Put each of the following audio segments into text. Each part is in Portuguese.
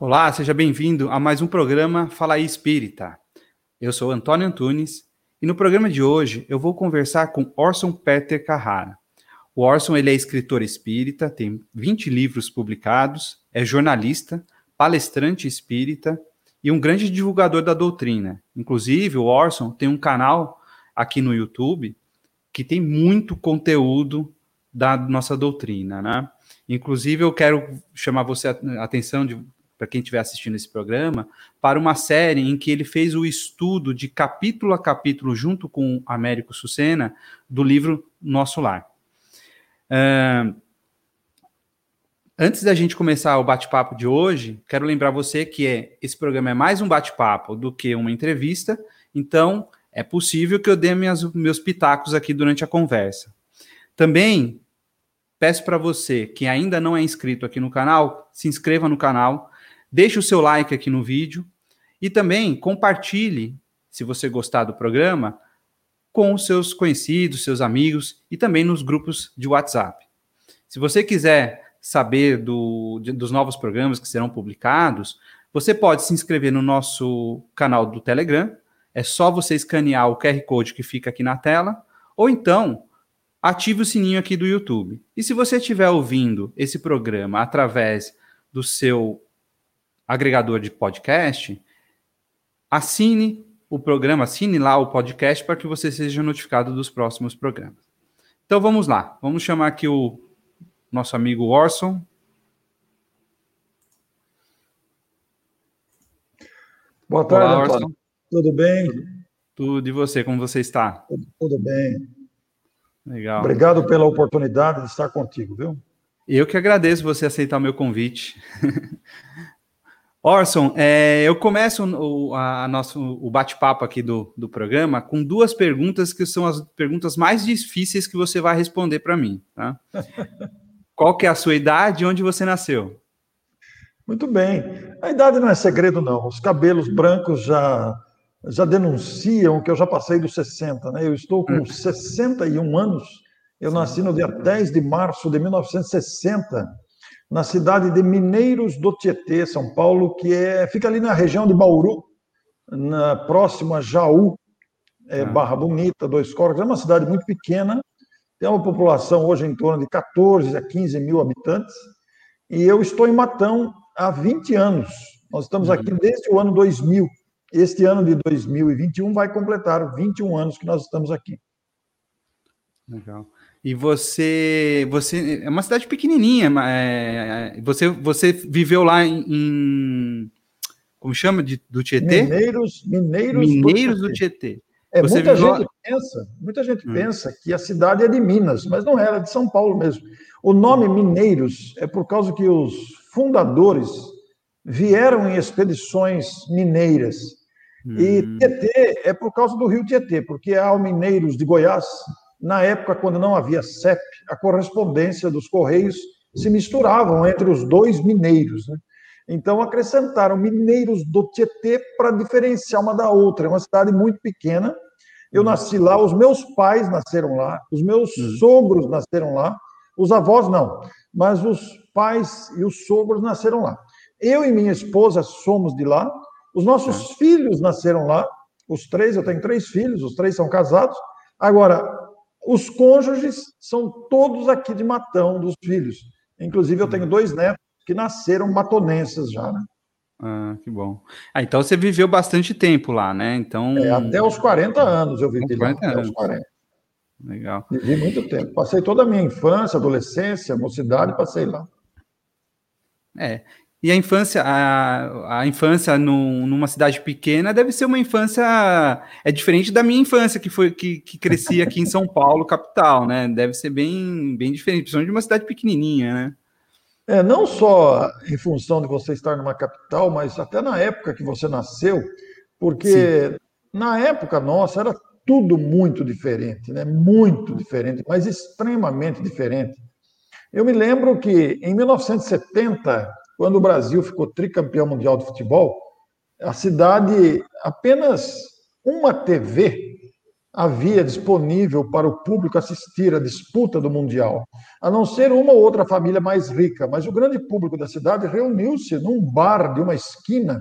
Olá, seja bem-vindo a mais um programa Fala aí Espírita. Eu sou Antônio Antunes e no programa de hoje eu vou conversar com Orson Peter Carrara. O Orson ele é escritor espírita, tem 20 livros publicados, é jornalista, palestrante espírita e um grande divulgador da doutrina. Inclusive, o Orson tem um canal aqui no YouTube que tem muito conteúdo da nossa doutrina, né? Inclusive, eu quero chamar você a atenção de para quem estiver assistindo esse programa, para uma série em que ele fez o estudo de capítulo a capítulo, junto com Américo Sucena, do livro Nosso Lar. Uh, antes da gente começar o bate-papo de hoje, quero lembrar você que é, esse programa é mais um bate-papo do que uma entrevista, então é possível que eu dê minhas, meus pitacos aqui durante a conversa. Também peço para você que ainda não é inscrito aqui no canal, se inscreva no canal, Deixe o seu like aqui no vídeo e também compartilhe, se você gostar do programa, com os seus conhecidos, seus amigos e também nos grupos de WhatsApp. Se você quiser saber do, de, dos novos programas que serão publicados, você pode se inscrever no nosso canal do Telegram. É só você escanear o QR Code que fica aqui na tela, ou então ative o sininho aqui do YouTube. E se você estiver ouvindo esse programa através do seu agregador de podcast, assine o programa, assine lá o podcast para que você seja notificado dos próximos programas. Então vamos lá, vamos chamar aqui o nosso amigo Orson. Boa tarde, Olá, Orson. Tudo bem? Tudo e você, como você está? Tudo, tudo bem. Legal. Obrigado pela oportunidade de estar contigo, viu? Eu que agradeço você aceitar o meu convite. Orson, é, eu começo o, a, nosso, o bate-papo aqui do, do programa com duas perguntas que são as perguntas mais difíceis que você vai responder para mim. Tá? Qual que é a sua idade e onde você nasceu? Muito bem. A idade não é segredo, não. Os cabelos brancos já, já denunciam que eu já passei dos 60. Né? Eu estou com 61 hum. anos. Eu nasci no dia 10 de março de 1960 na cidade de Mineiros do Tietê, São Paulo, que é, fica ali na região de Bauru, na próxima Jaú, é, ah. Barra Bonita, Dois Corcos. É uma cidade muito pequena, tem uma população hoje em torno de 14 a 15 mil habitantes, e eu estou em Matão há 20 anos. Nós estamos aqui uhum. desde o ano 2000. Este ano de 2021 vai completar 21 anos que nós estamos aqui. Legal. E você, você é uma cidade pequenininha, é, é, você, você viveu lá em, em como chama de, do Tietê? Mineiros, Mineiros, Mineiros do Tietê. É, muita gente pensa, muita gente hum. pensa que a cidade é de Minas, mas não é, ela é de São Paulo mesmo. O nome Mineiros é por causa que os fundadores vieram em expedições mineiras. Hum. E Tietê é por causa do rio Tietê, porque há mineiros de Goiás, na época, quando não havia CEP, a correspondência dos Correios se misturavam entre os dois mineiros. Né? Então, acrescentaram mineiros do Tietê para diferenciar uma da outra. É uma cidade muito pequena. Eu uhum. nasci lá, os meus pais nasceram lá, os meus uhum. sogros nasceram lá, os avós não, mas os pais e os sogros nasceram lá. Eu e minha esposa somos de lá, os nossos filhos nasceram lá, os três, eu tenho três filhos, os três são casados. Agora, os cônjuges são todos aqui de Matão, dos filhos. Inclusive, eu tenho uhum. dois netos que nasceram matonenses já, né? Ah, que bom. Ah, então você viveu bastante tempo lá, né? Então... É, até os 40 anos eu vivi 40 lá, anos. até os 40. Legal. Vivi muito tempo. Passei toda a minha infância, adolescência, mocidade, passei lá. É, e a infância, a, a infância no, numa cidade pequena deve ser uma infância é diferente da minha infância que foi que, que cresci aqui em São Paulo, capital, né? Deve ser bem bem diferente, principalmente de uma cidade pequenininha, né? É, não só em função de você estar numa capital, mas até na época que você nasceu, porque Sim. na época nossa era tudo muito diferente, né? Muito diferente, mas extremamente diferente. Eu me lembro que em 1970 quando o Brasil ficou tricampeão mundial de futebol, a cidade, apenas uma TV, havia disponível para o público assistir a disputa do Mundial, a não ser uma ou outra família mais rica, mas o grande público da cidade reuniu-se num bar de uma esquina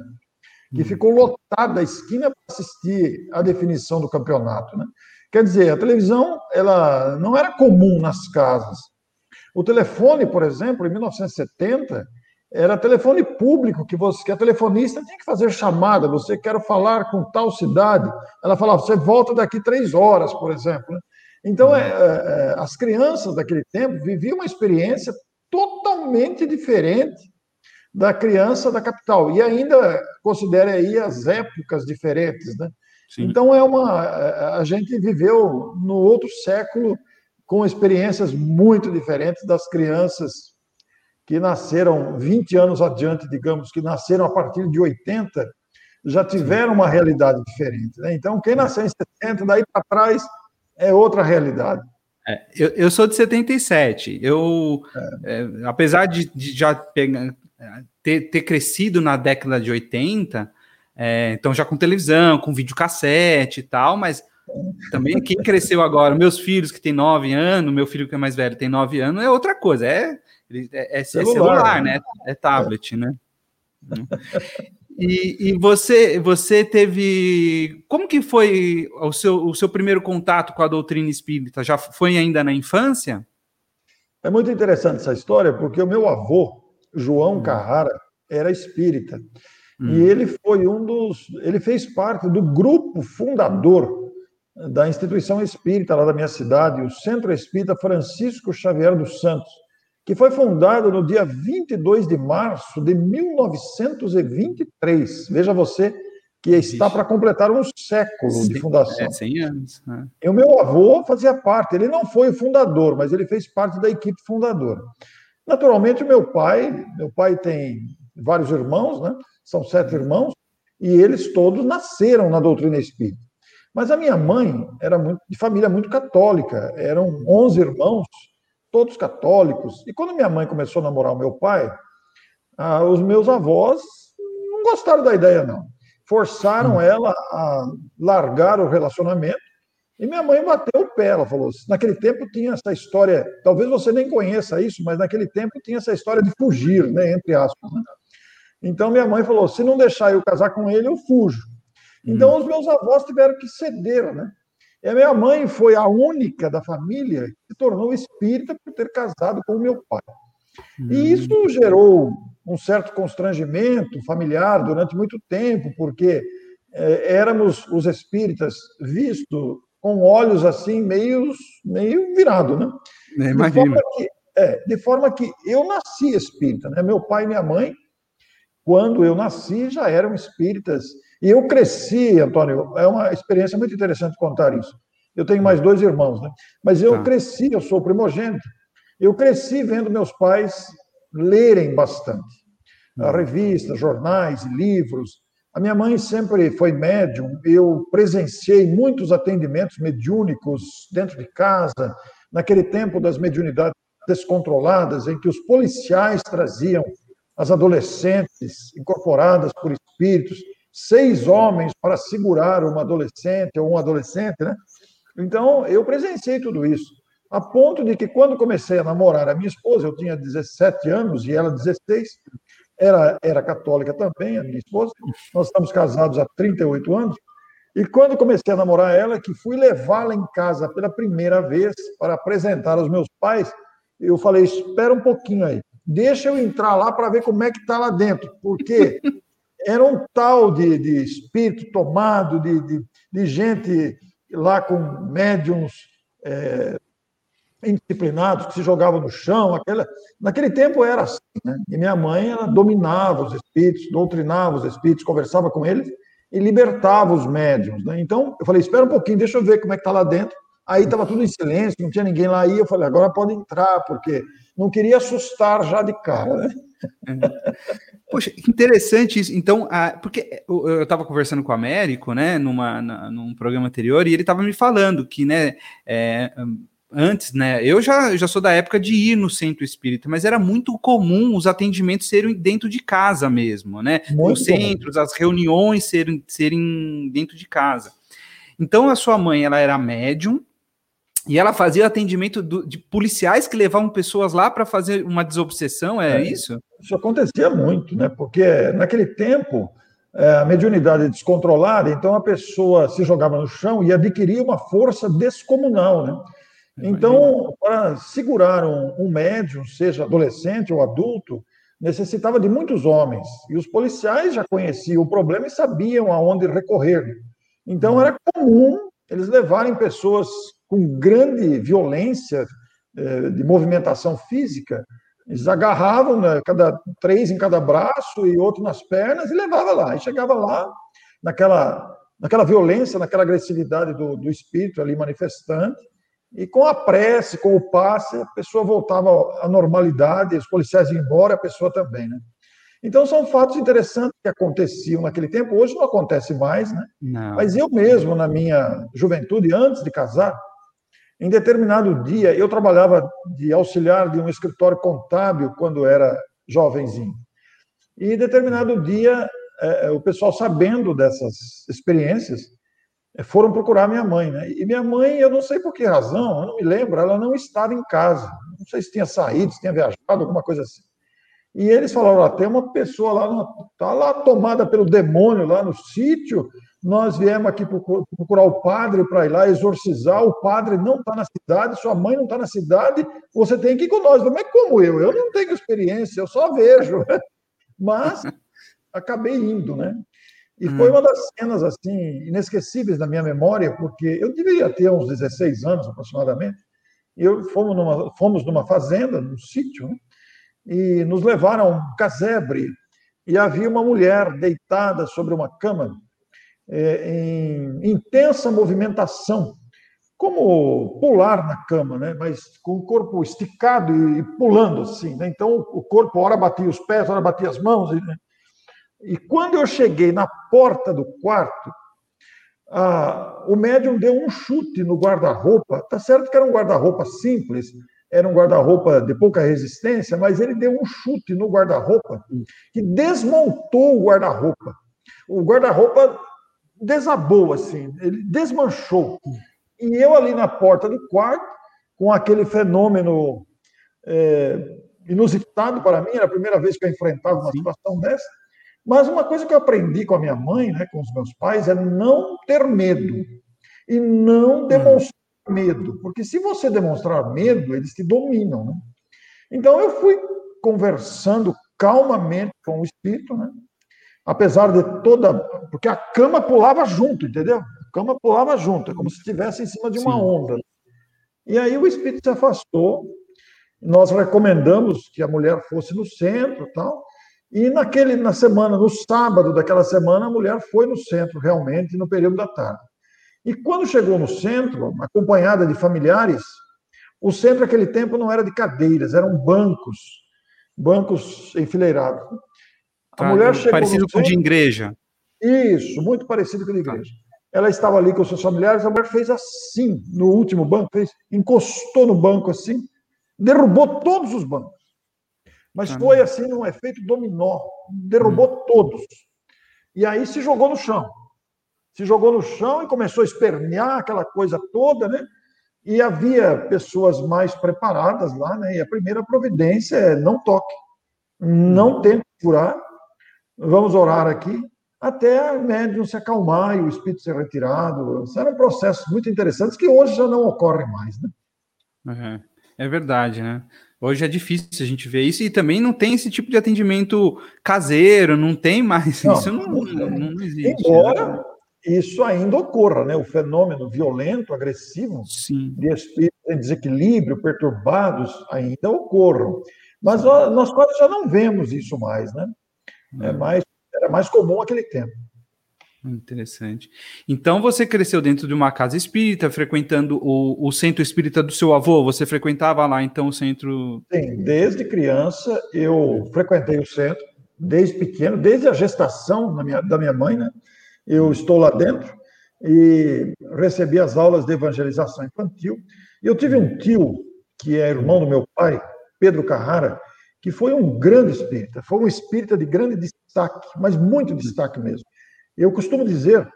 que hum. ficou lotada a esquina para assistir a definição do campeonato. Né? Quer dizer, a televisão ela não era comum nas casas. O telefone, por exemplo, em 1970, era telefone público que você, que a telefonista tinha que fazer chamada. Você quer falar com tal cidade? Ela falava, você volta daqui três horas, por exemplo. Né? Então, é, é, as crianças daquele tempo viviam uma experiência totalmente diferente da criança da capital e ainda considere aí as épocas diferentes, né? Sim. Então é uma a gente viveu no outro século com experiências muito diferentes das crianças que nasceram 20 anos adiante, digamos, que nasceram a partir de 80, já tiveram uma realidade diferente. Né? Então, quem nasceu em 70, daí para trás, é outra realidade. É, eu, eu, sou de 77. Eu, é. É, apesar de, de já pegar, ter, ter, crescido na década de 80, é, então já com televisão, com videocassete e tal, mas também quem cresceu agora, meus filhos que têm 9 anos, meu filho que é mais velho tem 9 anos, é outra coisa. É é, é, celular, é celular, né? É tablet, né? E, e, você, você teve. Como que foi o seu, o seu primeiro contato com a doutrina espírita? Já foi ainda na infância? É muito interessante essa história, porque o meu avô, João hum. Carrara, era espírita. Hum. E ele foi um dos. Ele fez parte do grupo fundador da instituição espírita lá da minha cidade, o Centro Espírita Francisco Xavier dos Santos que foi fundado no dia 22 de março de 1923. Veja você que está para completar um século Sim, de fundação. É, 100 anos. Né? E o meu avô fazia parte, ele não foi o fundador, mas ele fez parte da equipe fundadora. Naturalmente, o meu pai, meu pai tem vários irmãos, né? são sete irmãos, e eles todos nasceram na doutrina espírita. Mas a minha mãe era muito, de família muito católica, eram 11 irmãos, todos católicos. E quando minha mãe começou a namorar o meu pai, ah, os meus avós não gostaram da ideia, não. Forçaram hum. ela a largar o relacionamento. E minha mãe bateu o pé. Ela falou: naquele tempo tinha essa história, talvez você nem conheça isso, mas naquele tempo tinha essa história de fugir, né, entre aspas. Né? Então minha mãe falou: se não deixar eu casar com ele, eu fujo. Então hum. os meus avós tiveram que ceder, né? E a minha mãe foi a única da família que se tornou espírita por ter casado com o meu pai. E hum. isso gerou um certo constrangimento familiar durante muito tempo, porque é, éramos os espíritas vistos com olhos assim meio, meio virado, né? De forma, que, é, de forma que eu nasci espírita, né? Meu pai e minha mãe, quando eu nasci, já eram espíritas e eu cresci, Antônio, é uma experiência muito interessante contar isso. Eu tenho mais dois irmãos, né? Mas eu tá. cresci, eu sou primogênito. Eu cresci vendo meus pais lerem bastante. Hum. Revistas, jornais, livros. A minha mãe sempre foi médium. Eu presenciei muitos atendimentos mediúnicos dentro de casa, naquele tempo das mediunidades descontroladas, em que os policiais traziam as adolescentes incorporadas por espíritos seis homens para segurar uma adolescente ou um adolescente, né? Então, eu presenciei tudo isso. A ponto de que, quando comecei a namorar a minha esposa, eu tinha 17 anos e ela 16, era, era católica também, a minha esposa. Nós estamos casados há 38 anos. E quando comecei a namorar ela, que fui levá-la em casa pela primeira vez para apresentar aos meus pais, eu falei: espera um pouquinho aí, deixa eu entrar lá para ver como é que está lá dentro, porque era um tal de, de espírito tomado, de, de, de, gente lá com médiums é, indisciplinados que se jogavam no chão. Aquela... Naquele tempo era assim. Né? E minha mãe ela dominava os espíritos, doutrinava os espíritos, conversava com eles e libertava os médiums. Né? Então, eu falei: espera um pouquinho, deixa eu ver como é que está lá dentro. Aí estava tudo em silêncio, não tinha ninguém lá. Aí eu falei: agora pode entrar, porque não queria assustar já de cara. Né? Poxa, interessante isso. Então, porque eu estava conversando com o Américo, né, numa, na, num programa anterior, e ele estava me falando que, né, é, antes, né, eu já, já sou da época de ir no centro espírita, mas era muito comum os atendimentos serem dentro de casa mesmo, né? Muito Os centros, as reuniões serem, serem dentro de casa. Então a sua mãe, ela era médium, e ela fazia atendimento do, de policiais que levavam pessoas lá para fazer uma desobsessão, é, é, isso? Isso acontecia muito, né? Porque naquele tempo é, a mediunidade é descontrolada, então a pessoa se jogava no chão e adquiria uma força descomunal, né? Então, para segurar um, um médium, seja adolescente ou adulto, necessitava de muitos homens. E os policiais já conheciam o problema e sabiam aonde recorrer. Então, uhum. era comum eles levarem pessoas com grande violência eh, de movimentação física, eles agarravam né, cada três em cada braço e outro nas pernas e levava lá. E chegava lá naquela naquela violência, naquela agressividade do, do espírito ali manifestante. E com a prece, com o passe, a pessoa voltava à normalidade, os policiais iam embora, a pessoa também, né? Então, são fatos interessantes que aconteciam naquele tempo. Hoje não acontece mais, né? Não. Mas eu mesmo, na minha juventude, antes de casar, em determinado dia, eu trabalhava de auxiliar de um escritório contábil quando era jovenzinho. E em determinado dia, é, é, o pessoal, sabendo dessas experiências, é, foram procurar minha mãe. Né? E minha mãe, eu não sei por que razão, eu não me lembro, ela não estava em casa. Não sei se tinha saído, se tinha viajado, alguma coisa assim. E eles falaram: ah, tem uma pessoa lá, está lá tomada pelo demônio, lá no sítio, nós viemos aqui procurar o padre para ir lá exorcizar, o padre não está na cidade, sua mãe não está na cidade, você tem que ir com nós. Mas como eu? Eu não tenho experiência, eu só vejo. Mas acabei indo, né? E foi hum. uma das cenas assim inesquecíveis da minha memória, porque eu deveria ter uns 16 anos aproximadamente. E eu fomos numa, fomos numa fazenda, num sítio, né? E nos levaram a um casebre. E havia uma mulher deitada sobre uma cama é, em intensa movimentação, como pular na cama, né? mas com o corpo esticado e pulando assim. Né? Então, o corpo, ora batia os pés, ora batia as mãos. E, né? e quando eu cheguei na porta do quarto, o médium deu um chute no guarda-roupa. Tá certo que era um guarda-roupa simples, era um guarda-roupa de pouca resistência, mas ele deu um chute no guarda-roupa que desmontou o guarda-roupa. O guarda-roupa desabou, assim, ele desmanchou. E eu ali na porta do quarto, com aquele fenômeno é, inusitado para mim, era a primeira vez que eu enfrentava uma situação dessa. Mas uma coisa que eu aprendi com a minha mãe, né, com os meus pais, é não ter medo e não hum. demonstrar. Medo, porque se você demonstrar medo, eles te dominam. Né? Então eu fui conversando calmamente com o espírito, né? apesar de toda. Porque a cama pulava junto, entendeu? A cama pulava junto, é como se estivesse em cima de uma Sim. onda. E aí o espírito se afastou. Nós recomendamos que a mulher fosse no centro tal. E naquele, na semana, no sábado daquela semana, a mulher foi no centro, realmente, no período da tarde. E quando chegou no centro, acompanhada de familiares, o centro naquele tempo não era de cadeiras, eram bancos, bancos enfileirados. A tá, mulher chegou parecido com o de igreja. Isso, muito parecido com o de tá. igreja. Tá. Ela estava ali com seus familiares, a mulher fez assim, no último banco, fez, encostou no banco assim, derrubou todos os bancos. Mas ah, foi assim, um efeito dominó, derrubou hum. todos. E aí se jogou no chão. Se jogou no chão e começou a espernear aquela coisa toda, né? E havia pessoas mais preparadas lá, né? E a primeira providência é não toque, não hum. tente curar, vamos orar aqui, até o médium se acalmar e o espírito ser retirado. Eram processos muito interessantes que hoje já não ocorrem mais, né? Uhum. É verdade, né? Hoje é difícil a gente ver isso e também não tem esse tipo de atendimento caseiro, não tem mais. Não, isso não, não, não existe. Embora né? Isso ainda ocorra, né? O fenômeno violento, agressivo, Sim. de espíritos em desequilíbrio, perturbados, ainda ocorram. Mas nós quase já não vemos isso mais, né? É hum. mais, era mais comum aquele tempo. Interessante. Então você cresceu dentro de uma casa espírita, frequentando o, o centro espírita do seu avô? Você frequentava lá então o centro? Sim, desde criança eu frequentei o centro, desde pequeno, desde a gestação da minha, da minha mãe, né? Eu estou lá dentro e recebi as aulas de evangelização infantil. Eu tive um tio que é irmão do meu pai, Pedro Carrara, que foi um grande espírita, foi um espírita de grande destaque, mas muito destaque mesmo. Eu costumo dizer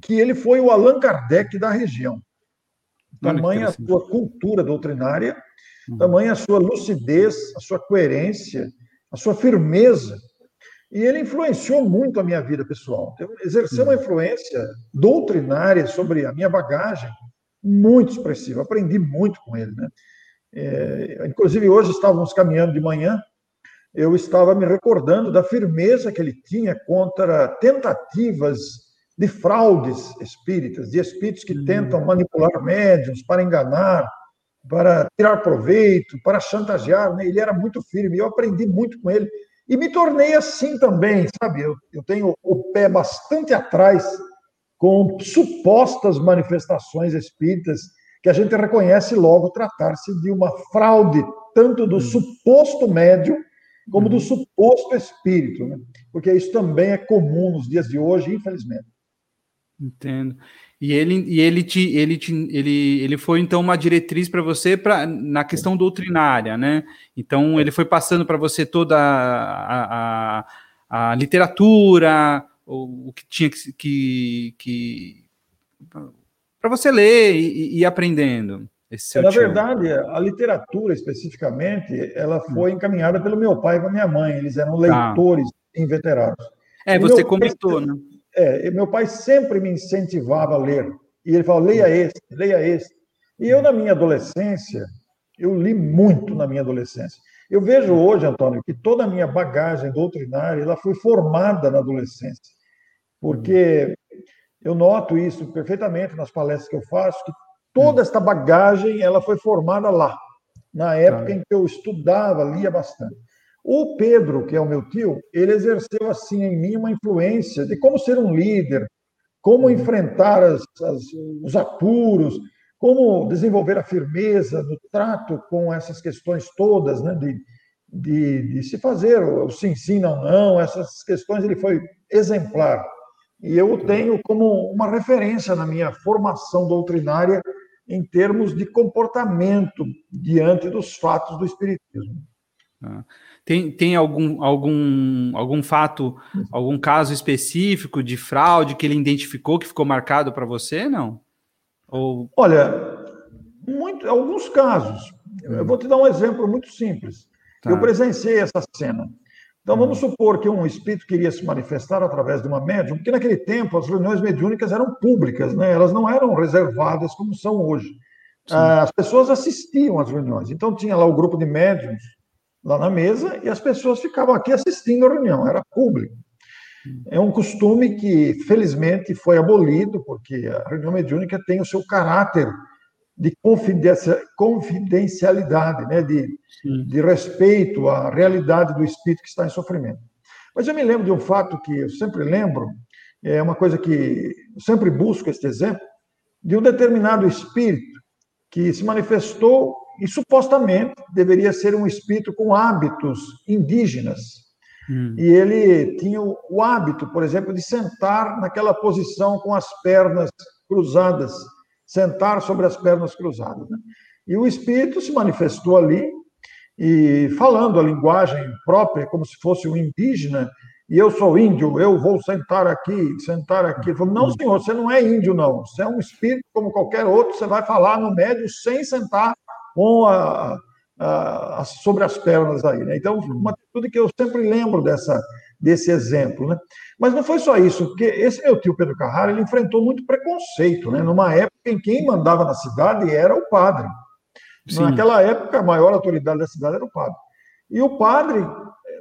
que ele foi o Allan Kardec da região. Tamanha a sua cultura doutrinária, uhum. tamanha a sua lucidez, a sua coerência, a sua firmeza. E ele influenciou muito a minha vida pessoal. Exerceu uma uhum. influência doutrinária sobre a minha bagagem muito expressiva. Aprendi muito com ele. Né? É, inclusive, hoje estávamos caminhando de manhã, eu estava me recordando da firmeza que ele tinha contra tentativas de fraudes espíritas, de espíritos que tentam manipular médiums para enganar, para tirar proveito, para chantagear. Né? Ele era muito firme, eu aprendi muito com ele. E me tornei assim também, sabe? Eu, eu tenho o pé bastante atrás com supostas manifestações espíritas que a gente reconhece logo tratar-se de uma fraude, tanto do hum. suposto médium como do hum. suposto espírito, né? porque isso também é comum nos dias de hoje, infelizmente. Entendo. E ele, e ele, te, ele, te, ele, ele foi então uma diretriz para você pra, na questão doutrinária, né? Então ele foi passando para você toda a, a, a literatura, o, o, que tinha que, que, que para você ler e, e ir aprendendo. É, na verdade, a literatura especificamente, ela hum. foi encaminhada pelo meu pai e pela minha mãe. Eles eram tá. leitores ah. inveterados. É, você comentou, né? É, meu pai sempre me incentivava a ler. E ele falava, leia este, leia este. E eu, na minha adolescência, eu li muito na minha adolescência. Eu vejo hoje, Antônio, que toda a minha bagagem doutrinária ela foi formada na adolescência. Porque eu noto isso perfeitamente nas palestras que eu faço, que toda esta bagagem ela foi formada lá, na época em que eu estudava, lia bastante. O Pedro, que é o meu tio, ele exerceu assim em mim uma influência de como ser um líder, como uhum. enfrentar as, as, os apuros, como desenvolver a firmeza no trato com essas questões todas, né, de, de, de se fazer o sim, sim, não, não, essas questões ele foi exemplar. E eu o tenho como uma referência na minha formação doutrinária em termos de comportamento diante dos fatos do Espiritismo. Ah. Tem, tem algum, algum, algum fato, algum caso específico de fraude que ele identificou que ficou marcado para você, não? Ou... Olha, muito, alguns casos. Eu vou te dar um exemplo muito simples. Tá. Eu presenciei essa cena. Então, vamos uhum. supor que um espírito queria se manifestar através de uma médium, porque naquele tempo as reuniões mediúnicas eram públicas, né? elas não eram reservadas como são hoje. Sim. As pessoas assistiam às reuniões. Então, tinha lá o grupo de médiums lá na mesa e as pessoas ficavam aqui assistindo a reunião, era público. É um costume que, felizmente, foi abolido, porque a reunião mediúnica tem o seu caráter de confidencialidade, né? de, de respeito à realidade do espírito que está em sofrimento. Mas eu me lembro de um fato que eu sempre lembro, é uma coisa que eu sempre busco este exemplo, de um determinado espírito que se manifestou e supostamente deveria ser um espírito com hábitos indígenas. Hum. E ele tinha o, hábito, por exemplo, de sentar naquela posição com as pernas cruzadas, sentar sobre as pernas cruzadas. Né? E o espírito se manifestou ali e falando a linguagem própria, como se fosse um indígena, e eu sou índio, eu vou sentar aqui, sentar aqui. Ele falou, não, senhor, você não é índio, não. Você é um espírito como qualquer outro, você vai falar no médio sem sentar com a, a, a, sobre as pernas aí. Né? Então, uma atitude que eu sempre lembro dessa, desse exemplo. Né? Mas não foi só isso, porque esse meu tio Pedro Carrara ele enfrentou muito preconceito, né? numa época em que quem mandava na cidade era o padre. Sim. Naquela época, a maior autoridade da cidade era o padre. E o padre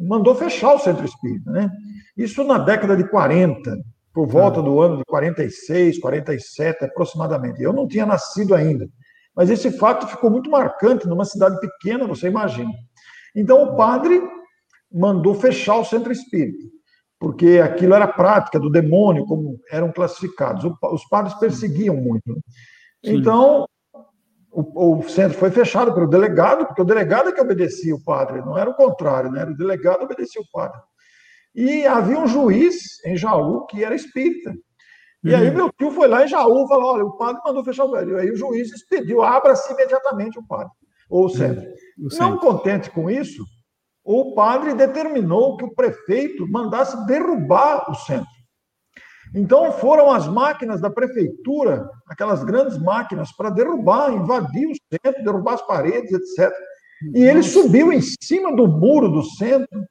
mandou fechar o centro espírita. Né? Isso na década de 40, por volta do ano de 46, 47 aproximadamente. Eu não tinha nascido ainda. Mas esse fato ficou muito marcante numa cidade pequena, você imagina. Então o padre mandou fechar o centro espírita, porque aquilo era prática do demônio, como eram classificados. Os padres perseguiam muito. Então o, o, centro foi fechado pelo delegado, porque o delegado é que obedecia o padre, não era o contrário, né? era o delegado que obedecia o padre. E havia um juiz em Jaú que era espírita. E aí uhum. meu tio foi lá em Jaú falou: olha, o padre mandou fechar o velho. Aí o juiz expediu, abra-se imediatamente o padre, ou o centro. Uhum. Não contente com isso, o padre determinou que o prefeito mandasse derrubar o centro. Então foram as máquinas da prefeitura, aquelas grandes máquinas, para derrubar, invadir o centro, derrubar as paredes, etc. E ele subiu em cima do muro do centro.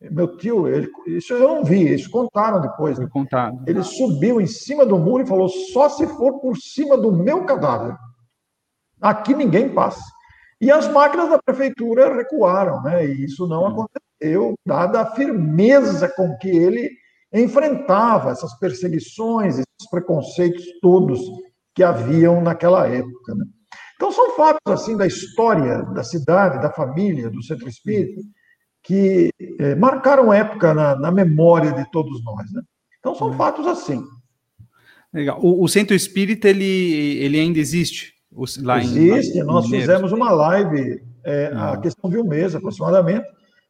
Meu tio, ele, isso eu não vi, eles contaram depois. Né? Contado. Ele subiu em cima do muro e falou: só se for por cima do meu cadáver. Aqui ninguém passa. E as máquinas da prefeitura recuaram, né? E isso não aconteceu, dada a firmeza com que ele enfrentava essas perseguições, esses preconceitos todos que haviam naquela época. Né? Então, são fatos assim da história da cidade, da família, do centro espírita, que é, marcaram época na, na, memória de todos nós. Né? Então, são uhum. fatos assim. Legal. O, o, centro espírita, ele, ele ainda existe? Lá existe. Em, nós fizemos uma live, é, a uhum. questão de um mês aproximadamente,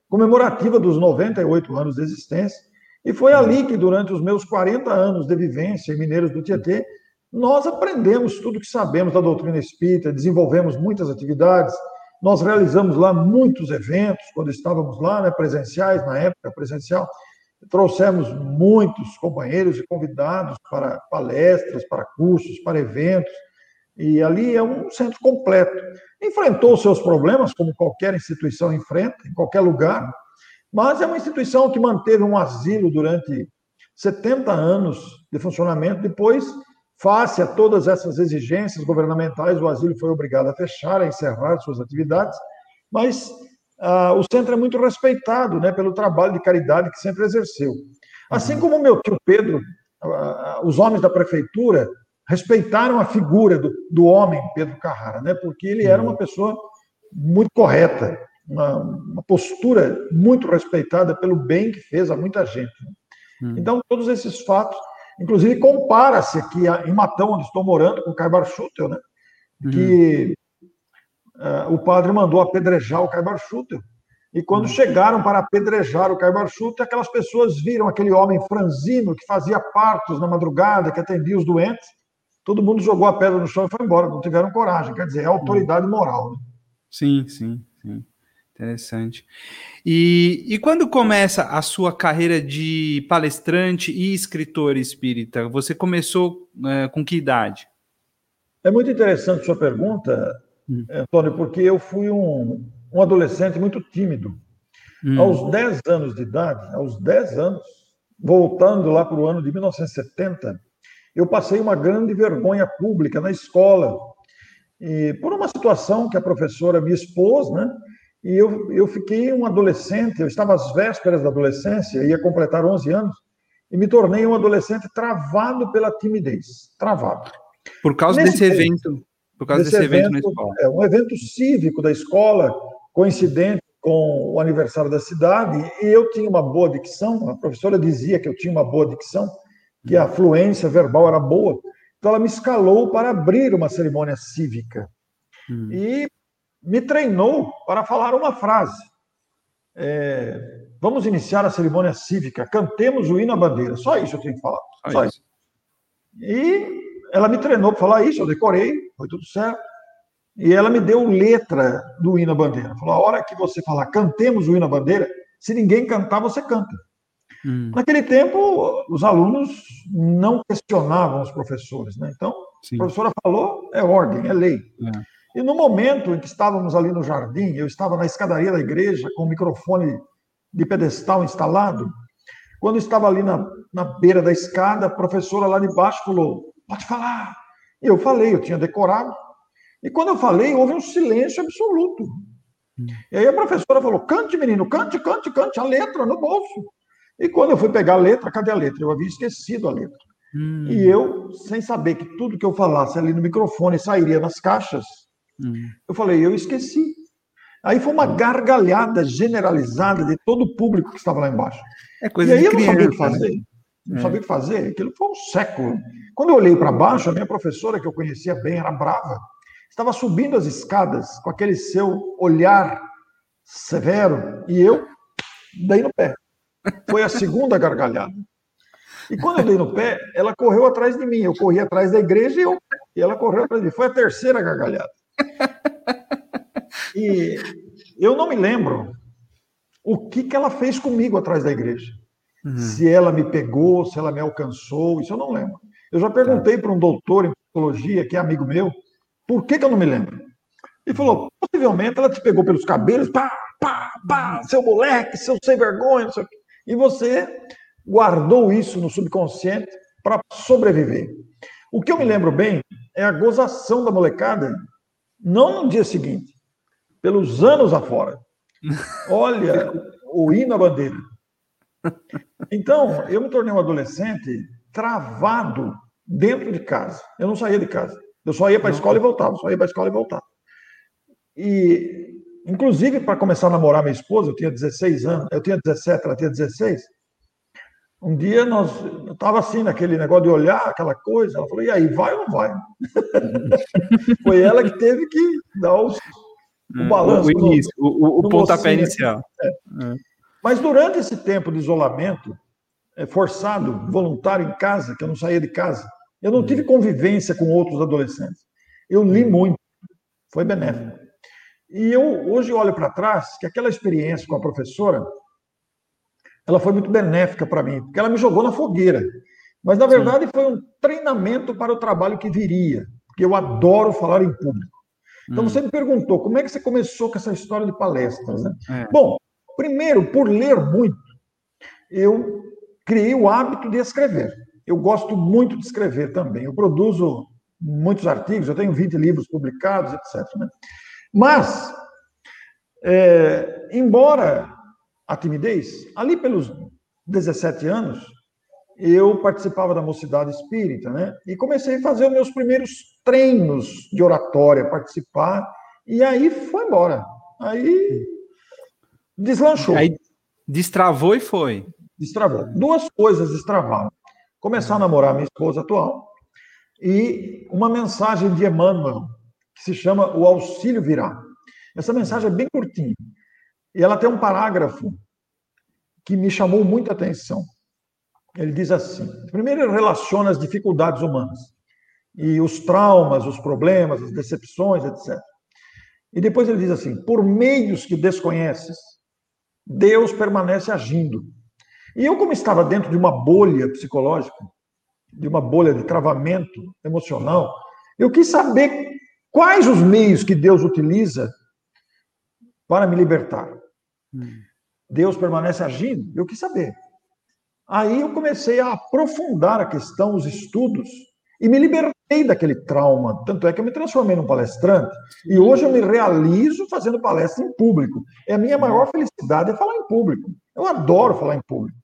comemorativa dos 98 anos de existência. E foi ali que, durante os meus 40 anos de vivência em Mineiros do Tietê, nós aprendemos tudo que sabemos da doutrina espírita, desenvolvemos muitas atividades, nós realizamos lá muitos eventos, quando estávamos lá, né, presenciais, na época presencial, trouxemos muitos companheiros e convidados para palestras, para cursos, para eventos, e ali é um centro completo. Enfrentou seus problemas, como qualquer instituição enfrenta, em qualquer lugar, mas é uma instituição que manteve um asilo durante 70 anos de funcionamento. Depois, face a todas essas exigências governamentais, o asilo foi obrigado a fechar, a encerrar suas atividades. Mas ah, o centro é muito respeitado né, pelo trabalho de caridade que sempre exerceu. Assim uhum. como meu tio Pedro, ah, os homens da prefeitura respeitaram a figura do, do homem Pedro Carrara, né, porque ele era uma uhum. pessoa muito correta, uma, uma, postura muito respeitada pelo bem que fez a muita gente. Hum. Então, todos esses fatos, inclusive compara-se aqui em Matão, onde estou morando, com Caibar Schutel, né? Que uh, o padre mandou apedrejar o Caibar Schutel. E quando hum. chegaram para apedrejar o Caibar Schutel, aquelas pessoas viram aquele homem franzino que fazia partos na madrugada, que atendia os doentes. Todo mundo jogou a pedra no chão e foi embora, não tiveram coragem. Quer dizer, é autoridade moral. Né? Sim, sim. Interessante. E, e quando começa a sua carreira de palestrante e escritor espírita? Você começou é, com que idade? É muito interessante sua pergunta, hum. Antônio, porque eu fui um, um adolescente muito tímido. Hum. Aos 10 anos de idade, aos 10 anos, voltando lá para o ano de 1970, eu passei uma grande vergonha pública na escola. E por uma situação que a professora me expôs, né? E eu, eu fiquei um adolescente, eu estava às vésperas da adolescência, ia completar 11 anos, e me tornei um adolescente travado pela timidez, travado. Por causa Nesse desse evento, por causa desse, desse evento, evento, na escola. É um evento cívico da escola, coincidente com o aniversário da cidade, e eu tinha uma boa dicção, a professora dizia que eu tinha uma boa dicção, que a fluência verbal era boa, então ela me escalou para abrir uma cerimônia cívica. Hum. E me treinou para falar uma frase. É, vamos iniciar a cerimônia cívica, cantemos o hino à bandeira. Só isso eu tenho que falar. Só, só isso. isso. E ela me treinou para falar isso, eu decorei, foi tudo certo. E ela me deu letra do hino à bandeira. Falou: a hora que você falar cantemos o hino à bandeira, se ninguém cantar, você canta. Hum. Naquele tempo, os alunos não questionavam os professores, né? Então, Sim. a professora falou, é ordem, é lei. É. E no momento em que estávamos ali no jardim, eu estava na escadaria da igreja com o microfone de pedestal instalado. Quando estava ali na, na beira da escada, a professora lá de baixo falou: Pode falar. E eu falei, eu tinha decorado. E quando eu falei, houve um silêncio absoluto. E aí a professora falou: Cante, menino, cante, cante, cante, a letra no bolso. E quando eu fui pegar a letra, cadê a letra? Eu havia esquecido a letra. Hum. E eu, sem saber que tudo que eu falasse ali no microfone sairia nas caixas, Hum. Eu falei, eu esqueci. Aí foi uma gargalhada generalizada de todo o público que estava lá embaixo. É coisa e aí eu não sabia o que fazer. Né? Não é. sabia o que fazer. Aquilo foi um século. Quando eu olhei para baixo, a minha professora, que eu conhecia bem, era brava. Estava subindo as escadas com aquele seu olhar severo e eu dei no pé. Foi a segunda gargalhada. E quando eu dei no pé, ela correu atrás de mim. Eu corri atrás da igreja e, eu, e ela correu atrás de mim. Foi a terceira gargalhada. E eu não me lembro o que, que ela fez comigo atrás da igreja. Uhum. Se ela me pegou, se ela me alcançou, isso eu não lembro. Eu já perguntei tá. para um doutor em psicologia, que é amigo meu, por que, que eu não me lembro? Ele falou: possivelmente ela te pegou pelos cabelos, pá, pá, pá, seu moleque, seu sem vergonha, não sei o quê. E você guardou isso no subconsciente para sobreviver. O que eu me lembro bem é a gozação da molecada, não no dia seguinte, pelos anos afora. Olha, o hino à bandeira. Então, eu me tornei um adolescente travado dentro de casa. Eu não saía de casa. Eu só ia para a escola e voltava, só ia para a escola e voltava. E, inclusive, para começar a namorar minha esposa, eu tinha 16 anos, eu tinha 17, ela tinha 16. Um dia nós, eu estava assim, naquele negócio de olhar, aquela coisa, ela falou, e aí, vai ou não vai? Foi ela que teve que dar os, o é, balanço. O, início, no, o, o pontapé inicial. É. É. Mas durante esse tempo de isolamento, é, forçado, voluntário em casa, que eu não saía de casa, eu não tive convivência com outros adolescentes. Eu li muito, foi benéfico. E eu hoje olho para trás que aquela experiência com a professora, ela foi muito benéfica para mim, porque ela me jogou na fogueira. Mas na verdade Sim. foi um treinamento para o trabalho que viria, porque eu adoro falar em público. Então hum. você me perguntou como é que você começou com essa história de palestras, né? É. Bom, primeiro por ler muito, eu criei o hábito de escrever. Eu gosto muito de escrever também. Eu produzo muitos artigos, eu tenho 20 livros publicados, etc. Né? Mas, é, embora a timidez, ali pelos 17 anos, eu participava da mocidade espírita, né? E comecei a fazer os meus primeiros treinos de oratória, participar, e aí foi embora. Aí deslanchou. Aí destravou e foi. Destravou. Duas coisas destravaram. Começar a namorar minha esposa atual e uma mensagem de Emmanuel, que se chama O Auxílio Virá. Essa mensagem é bem curtinha. E ela tem um parágrafo que me chamou muita atenção. Ele diz assim: primeiro, ele relaciona as dificuldades humanas e os traumas, os problemas, as decepções, etc. E depois ele diz assim: por meios que desconheces, Deus permanece agindo. E eu, como estava dentro de uma bolha psicológica, de uma bolha de travamento emocional, eu quis saber quais os meios que Deus utiliza para me libertar. Hum. Deus permanece agindo? Eu quis saber. Aí eu comecei a aprofundar a questão, os estudos, e me libertei daquele trauma. Tanto é que eu me transformei num palestrante, e hoje eu me realizo fazendo palestra em público. É a minha maior felicidade é falar em público. Eu adoro falar em público.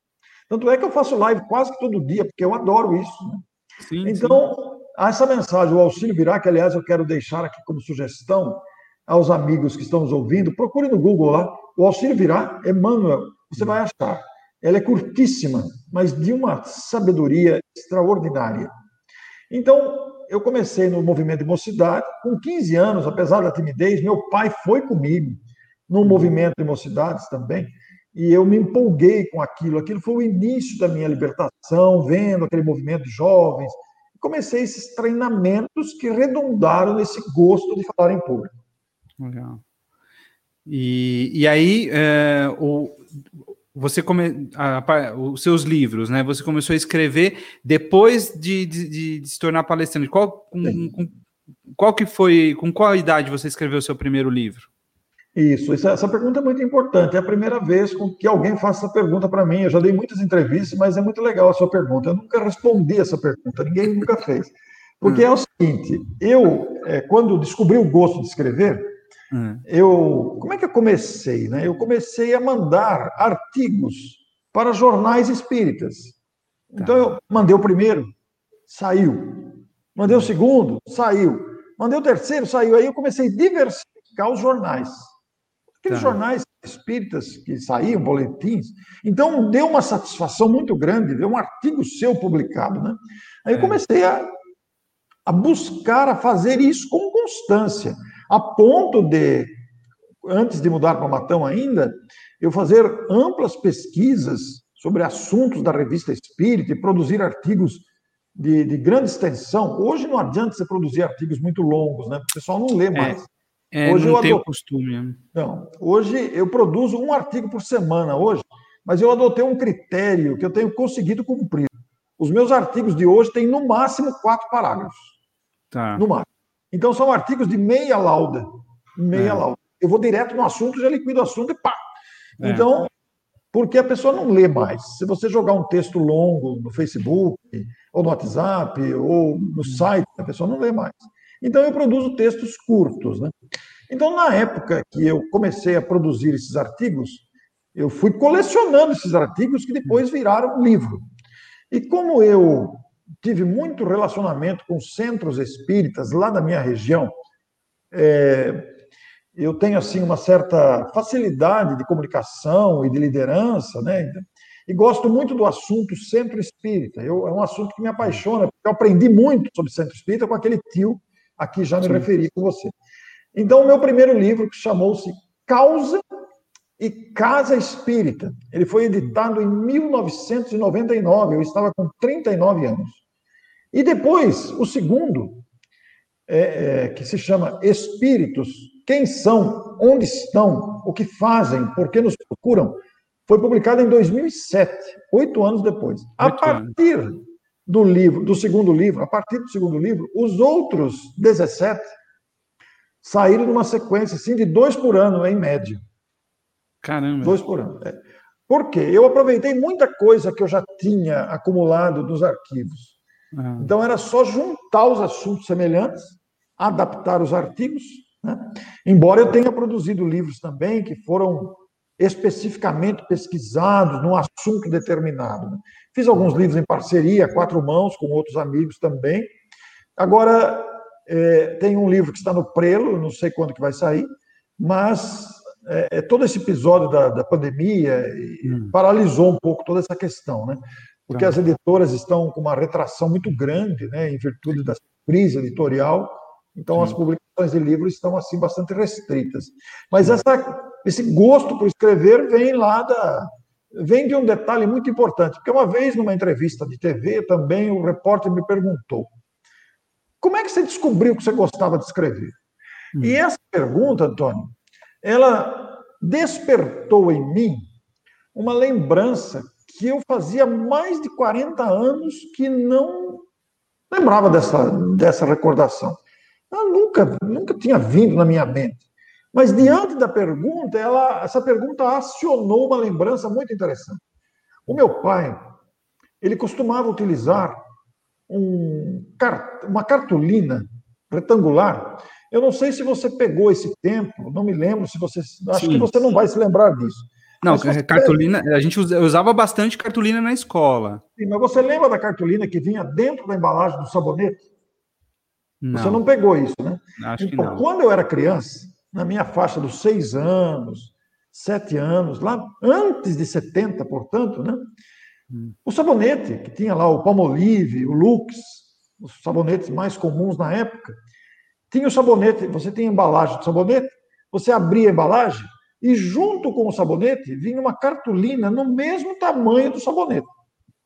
Tanto é que eu faço live quase que todo dia, porque eu adoro isso. Né? Sim, então, sim. essa mensagem, o auxílio virá, que aliás eu quero deixar aqui como sugestão aos amigos que estão nos ouvindo, procure no Google lá, o auxílio virá, Emmanuel, você vai achar. Ela é curtíssima, mas de uma sabedoria extraordinária. Então, eu comecei no movimento de mocidade, com 15 anos, apesar da timidez, meu pai foi comigo no movimento de mocidades também, e eu me empolguei com aquilo. Aquilo foi o início da minha libertação, vendo aquele movimento de jovens. Comecei esses treinamentos que redundaram nesse gosto de falar em público. Legal. E, e aí, é, o, você come, a, os seus livros, né? Você começou a escrever depois de, de, de se tornar palestrante. Qual, com, com, qual que foi, com qual idade você escreveu o seu primeiro livro? Isso, essa pergunta é muito importante. É a primeira vez que alguém faz essa pergunta para mim. Eu já dei muitas entrevistas, mas é muito legal a sua pergunta. Eu nunca respondi essa pergunta, ninguém nunca fez. Porque hum. é o seguinte: eu, é, quando descobri o gosto de escrever, hum. eu. Como é que eu comecei? Né? Eu comecei a mandar artigos para jornais espíritas. Então eu mandei o primeiro, saiu. Mandei o segundo, saiu. Mandei o terceiro, saiu. Aí eu comecei a diversificar os jornais. Aqueles tá. jornais espíritas que saíam, boletins. Então, deu uma satisfação muito grande ver um artigo seu publicado. Né? Aí eu é. comecei a, a buscar, a fazer isso com constância, a ponto de, antes de mudar para Matão ainda, eu fazer amplas pesquisas sobre assuntos da revista Espírita e produzir artigos de, de, grande extensão. Hoje não adianta você produzir artigos muito longos, né? O pessoal não lê é. mais. É. É, hoje não eu tenho costume. Né? Não, hoje eu produzo um artigo por semana hoje, mas eu adotei um critério que eu tenho conseguido cumprir. Os meus artigos de hoje têm no máximo quatro parágrafos. Tá. No máximo. Então são artigos de meia lauda. Meia é. lauda. Eu vou direto no assunto, já liquido o assunto e pá. É. Então, porque a pessoa não lê mais. Se você jogar um texto longo no Facebook, ou no WhatsApp, ou no hum. site, a pessoa não lê mais. Então eu produzo textos curtos. Né? Então, na época que eu comecei a produzir esses artigos, eu fui colecionando esses artigos que depois viraram livro. E como eu tive muito relacionamento com centros espíritas lá da minha região, é, eu tenho assim uma certa facilidade de comunicação e de liderança, né? E gosto muito do assunto centro espírita. Eu, é um assunto que me apaixona, porque eu aprendi muito sobre centro espírita com aquele tio aqui já me Sim. referi com você. Então, o meu primeiro livro, que chamou-se Causa e Casa Espírita, ele foi editado em 1999, eu estava com 39 anos. E depois, o segundo, é, é, que se chama Espíritos, quem são, onde estão, o que fazem, por que nos procuram, foi publicado em 2007, oito anos depois. a partir do livro, do segundo livro, a partir do segundo livro, os outros 17 saíram numa sequência assim de dois por ano, em média. Caramba. Dois por ano. É. Por quê? Eu aproveitei muita coisa que eu já tinha acumulado nos arquivos. Ah. Então era só juntar os assuntos semelhantes, adaptar os artigos. Né? Embora eu tenha produzido livros também que foram especificamente pesquisados num assunto determinado. Né? Fiz alguns livros em parceria, quatro mãos, com outros amigos também. Agora, é, tem um livro que está no prelo, não sei quando que vai sair, mas é, é todo esse episódio da, da pandemia hum. paralisou um pouco toda essa questão, né? Porque tá. as editoras estão com uma retração muito grande, né, em virtude da crise editorial. Então, Sim. as publicações de livros estão assim bastante restritas. Mas essa esse gosto por escrever vem lá da. vem de um detalhe muito importante, porque uma vez numa entrevista de TV também o repórter me perguntou: como é que você descobriu que você gostava de escrever? Hum. E essa pergunta, Antônio, ela despertou em mim uma lembrança que eu fazia mais de 40 anos que não lembrava dessa, dessa recordação. Ela nunca, nunca tinha vindo na minha mente. Mas diante da pergunta, ela, essa pergunta acionou uma lembrança muito interessante. O meu pai, ele costumava utilizar um, uma cartolina retangular. Eu não sei se você pegou esse tempo, não me lembro se você. Acho Sim. que você não vai se lembrar disso. Não, cartolina, a gente usava bastante cartolina na escola. Sim, mas você lembra da cartolina que vinha dentro da embalagem do sabonete? Não. Você não pegou isso, né? Acho então, que não. quando eu era criança, na minha faixa dos seis anos, sete anos, lá antes de 70, portanto, né? Hum. O sabonete, que tinha lá o Palmolive, o Lux, os sabonetes mais comuns na época, tinha o sabonete, você tinha a embalagem do sabonete, você abria a embalagem e junto com o sabonete vinha uma cartolina no mesmo tamanho do sabonete.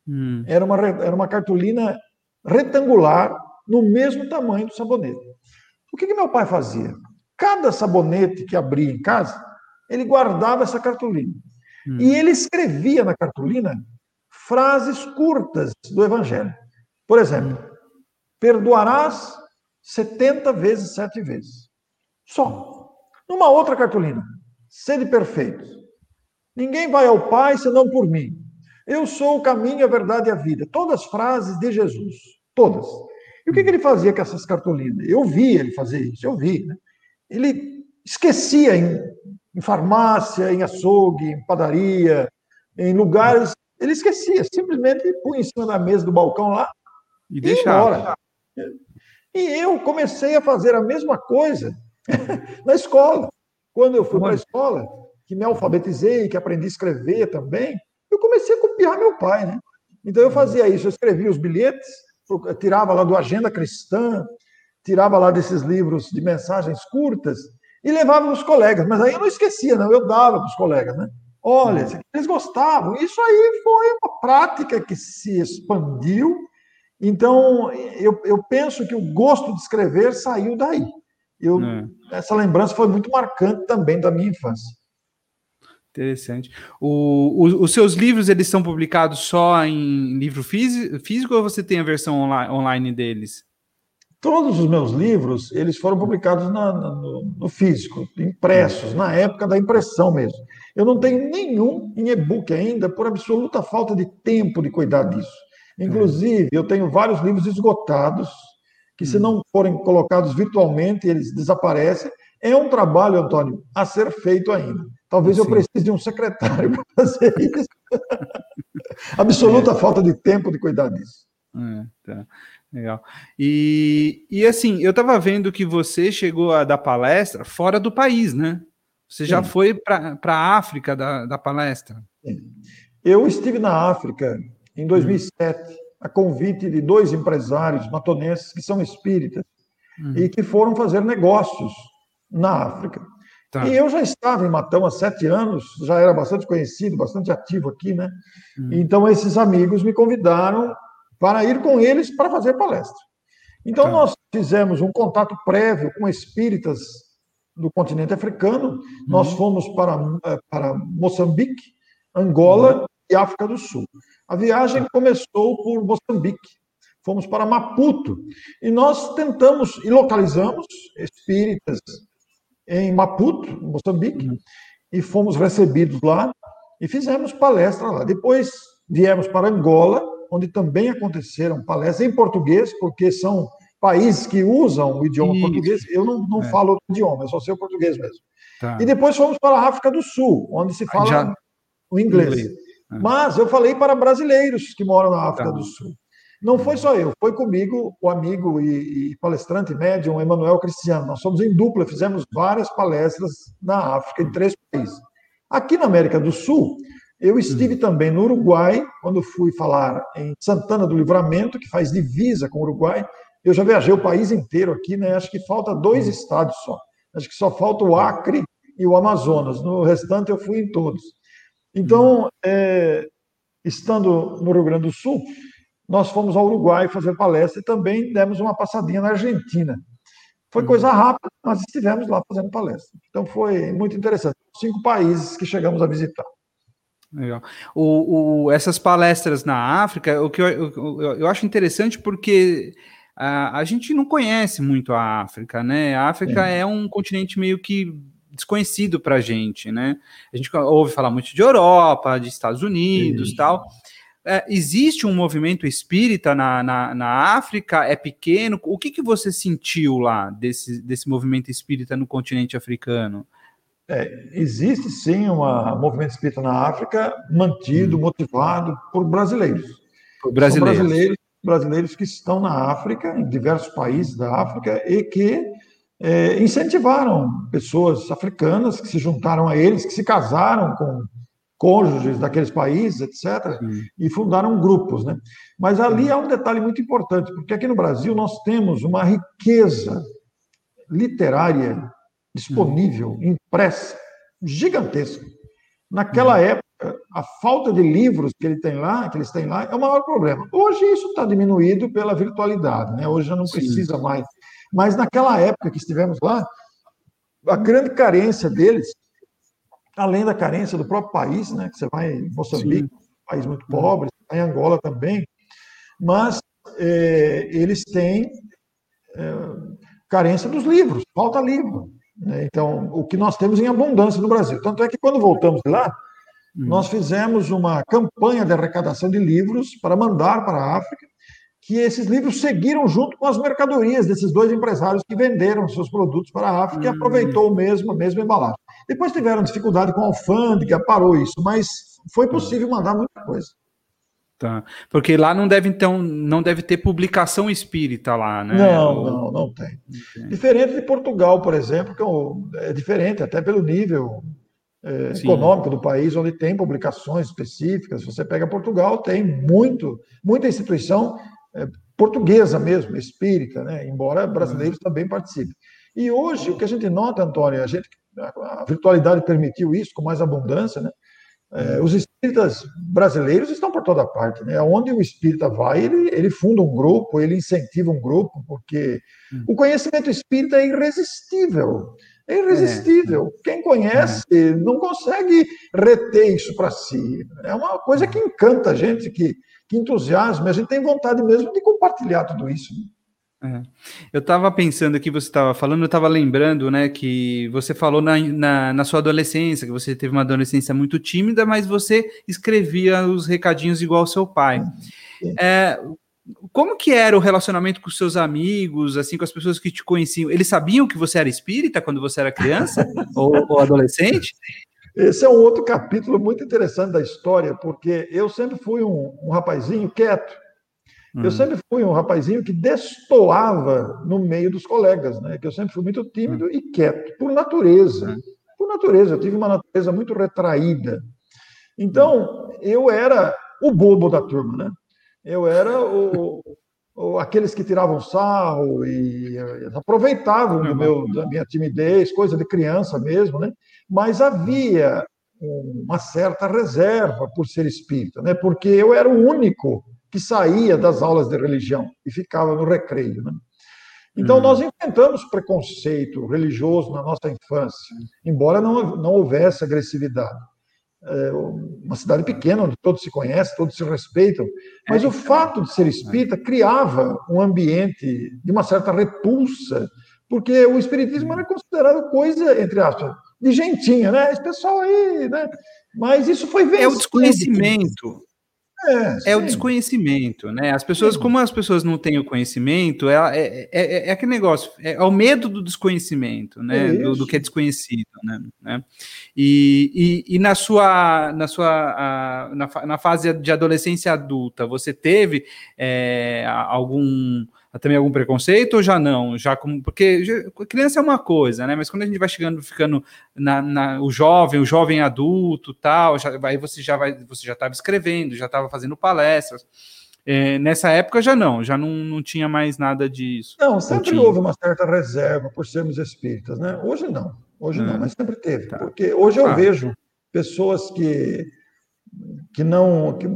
Hum. Era, uma, era uma cartolina retangular no mesmo tamanho do sabonete. O que, que meu pai fazia? Cada sabonete que abria em casa, ele guardava essa cartolina. Hum. E ele escrevia na cartolina frases curtas do Evangelho. Por exemplo, perdoarás 70 vezes sete vezes. Só. Numa outra cartolina, sede perfeito. Ninguém vai ao Pai senão por mim. Eu sou o caminho, a verdade e a vida. Todas frases de Jesus. Todas. E o que, que ele fazia com essas cartolinas? Eu vi ele fazer isso, eu vi. Né? ele esquecia em, em farmácia, em açougue, em padaria, em lugares, ele esquecia, simplesmente punha em cima da mesa do balcão lá e deixava. E eu comecei a fazer a mesma coisa na escola. Quando eu fui para a escola, que me alfabetizei, que aprendi a escrever também, eu comecei a copiar meu pai, né? Então eu fazia isso, eu escrevia os bilhetes, tirava lá do Agenda Cristã, tirava lá desses livros de mensagens curtas e levava para os colegas. Mas aí eu não esquecia, não, eu dava para os colegas, né? Olha, eles gostavam. Isso aí foi uma prática que se expandiu. Então, eu, eu penso que o gosto de escrever saiu daí. Eu, é. Essa lembrança foi muito marcante também da minha infância. Interessante. O, o, os seus livros, eles são publicados só em livro físico ou você tem a versão online, online deles? Todos os meus livros, eles foram publicados na, no, no, físico, impressos, na época da impressão mesmo. Eu não tenho nenhum em e-book ainda, por absoluta falta de tempo de cuidar disso. Inclusive, eu tenho vários livros esgotados, que se hum. não forem colocados virtualmente, eles desaparecem. É um trabalho, Antônio, a ser feito ainda. Talvez Sim. eu precise de um secretário para fazer isso. Absoluta é. falta de tempo de cuidar disso. É, tá. Legal. E, e assim, eu estava vendo que você chegou a dar palestra fora do país, né? Você Sim. já foi para a África da, da palestra? Sim. Eu estive na África em 2007, hum. a convite de dois empresários matonenses que são espíritas hum. e que foram fazer negócios na África. Tá. E eu já estava em Matão há sete anos, já era bastante conhecido, bastante ativo aqui, né? Hum. Então, esses amigos me convidaram para ir com eles para fazer palestra. Então, tá. nós fizemos um contato prévio com espíritas do continente africano, hum. nós fomos para, eh, para Moçambique, Angola hum. e África do Sul. A viagem começou por Moçambique, fomos para Maputo, e nós tentamos e localizamos espíritas em Maputo, Moçambique, uhum. e fomos recebidos lá e fizemos palestra lá. Depois viemos para Angola, onde também aconteceram palestras em português, porque são países que usam o idioma Isso. português. Eu não, não é. falo outro idioma, eu só sei o português mesmo. Tá. E depois fomos para a África do Sul, onde se fala Já... o inglês. inglês. É. Mas eu falei para brasileiros que moram na África tá. do Sul. Não foi só eu, foi comigo o amigo e, e palestrante médium Emanuel Cristiano. Nós somos em dupla, fizemos várias palestras na África, em três países. Aqui na América do Sul, eu estive hum. também no Uruguai, quando fui falar em Santana do Livramento, que faz divisa com o Uruguai. Eu já viajei o país inteiro aqui, né? Acho que falta dois hum. estados só. Acho que só falta o Acre e o Amazonas. No restante, eu fui em todos. Então, é, estando no Rio Grande do Sul, nós fomos ao Uruguai fazer palestra e também demos uma passadinha na Argentina. Foi uhum. coisa rápida, mas estivemos lá fazendo palestra. Então foi muito interessante. Cinco países que chegamos a visitar. Legal. O, o, essas palestras na África, o que eu, eu, eu acho interessante porque a, a, gente não conhece muito a África, né? A África é, é um continente meio que desconhecido para a gente, né? A gente ouve falar muito de Europa, de Estados Unidos, Sim. tal é, existe um movimento espírita na, na, na, África? É pequeno? O que, que você sentiu lá desse, desse movimento espírita no continente africano? É, existe sim um movimento espírita na África, mantido, hum. motivado por brasileiros. Por brasileiros. Brasileiros. Brasileiros que estão na África, em diversos países da África, e que é, incentivaram pessoas africanas que se juntaram a eles, que se casaram com cônjuges daqueles países, etc., Sim. e fundaram grupos. Né? Mas ali há um detalhe muito importante, porque aqui no Brasil nós temos uma riqueza literária disponível, impressa, gigantesca. Naquela época, a falta de livros que ele tem lá, que eles têm lá, é o maior problema. Hoje isso está diminuído pela virtualidade, né? Hoje já não Sim. precisa mais. Mas naquela época que estivemos lá, a grande carência deles além da carência do próprio país, né? Que você vai em Moçambique, Sim. um país muito pobre, em Angola também, mas é, eles têm é, carência dos livros, falta livro. Né? Então, o que nós temos em abundância no Brasil. Tanto é que quando voltamos de lá, hum. nós fizemos uma campanha de arrecadação de livros para mandar para a África, que esses livros seguiram junto com as mercadorias desses dois empresários que venderam seus produtos para a África hum. e aproveitou o mesmo, a mesma embalagem. Depois tiveram dificuldade com a alfândega, parou isso, mas foi tá. possível mandar muita coisa. Tá. Porque lá não deve, então, não deve ter publicação espírita lá, né? Não, não, não tem. Diferente de Portugal, por exemplo, que é, é diferente, até pelo nível é, econômico do país, onde tem publicações específicas. Você pega Portugal, tem muito, muita instituição portuguesa mesmo, espírita, né? embora brasileiros também participem. E hoje, o que a gente nota, Antônio, a gente a virtualidade permitiu isso com mais abundância, né? É, os espíritas brasileiros estão por toda parte, né? Onde o espírita vai, ele, ele funda um grupo, ele incentiva um grupo, porque hum. o conhecimento espírita é irresistível. É irresistível. É. Quem conhece é. não consegue reter isso para si. É uma coisa que encanta a gente, que, que entusiasma. A gente tem vontade mesmo de compartilhar tudo isso. É. Eu estava pensando aqui, você estava falando, eu estava lembrando, né, que você falou na, na, na, sua adolescência, que você teve uma adolescência muito tímida, mas você escrevia os recadinhos igual ao seu pai. É, como que era o relacionamento com seus amigos, assim, com as pessoas que te conheciam? Eles sabiam que você era espírita quando você era criança ou, ou adolescente? Esse é um outro capítulo muito interessante da história, porque eu sempre fui um, um rapazinho quieto eu hum. sempre fui um rapazinho que destoava no meio dos colegas, né? Que eu sempre fui muito tímido hum. e quieto, por natureza. Hum. Por natureza, eu tive uma natureza muito retraída. Então, eu era o bobo da turma, né? Eu era o, o aqueles que tiravam sarro e aproveitavam do meu, da minha timidez, coisa de criança mesmo, né? Mas havia uma certa reserva por ser espírita, né? Porque eu era o único que saía das aulas de religião e ficava no recreio. Né? Então, uhum. nós enfrentamos preconceito religioso na nossa infância, embora não, não houvesse agressividade. É uma cidade pequena, onde todos se conhecem, todos se respeitam, mas o fato de ser espírita criava um ambiente de uma certa repulsa, porque o espiritismo era considerado coisa, entre aspas, de gentinha, né? Esse pessoal aí, né? Mas isso foi vencido. É o desconhecimento. É, é, o desconhecimento, né? As pessoas, sim. como as pessoas não têm o conhecimento, é, é, é, é aquele negócio, é, o medo do desconhecimento, né? Do, do, que é desconhecido, né? né? E, e, e, na sua, na, sua a, na, na, fase de adolescência adulta, você teve algum também algum preconceito ou já não? Já como porque já, criança é uma coisa, né? Mas quando a gente vai chegando, ficando na, na o jovem, o jovem adulto, tal, já, aí você já vai, você já estava escrevendo, já estava fazendo palestras. É, nessa época já não, já não, não tinha mais nada disso. Não, sempre houve uma certa reserva por sermos espíritas, né? Hoje não, hoje não, hum. mas sempre teve. Tá. Porque hoje eu ah. vejo pessoas que que não, que,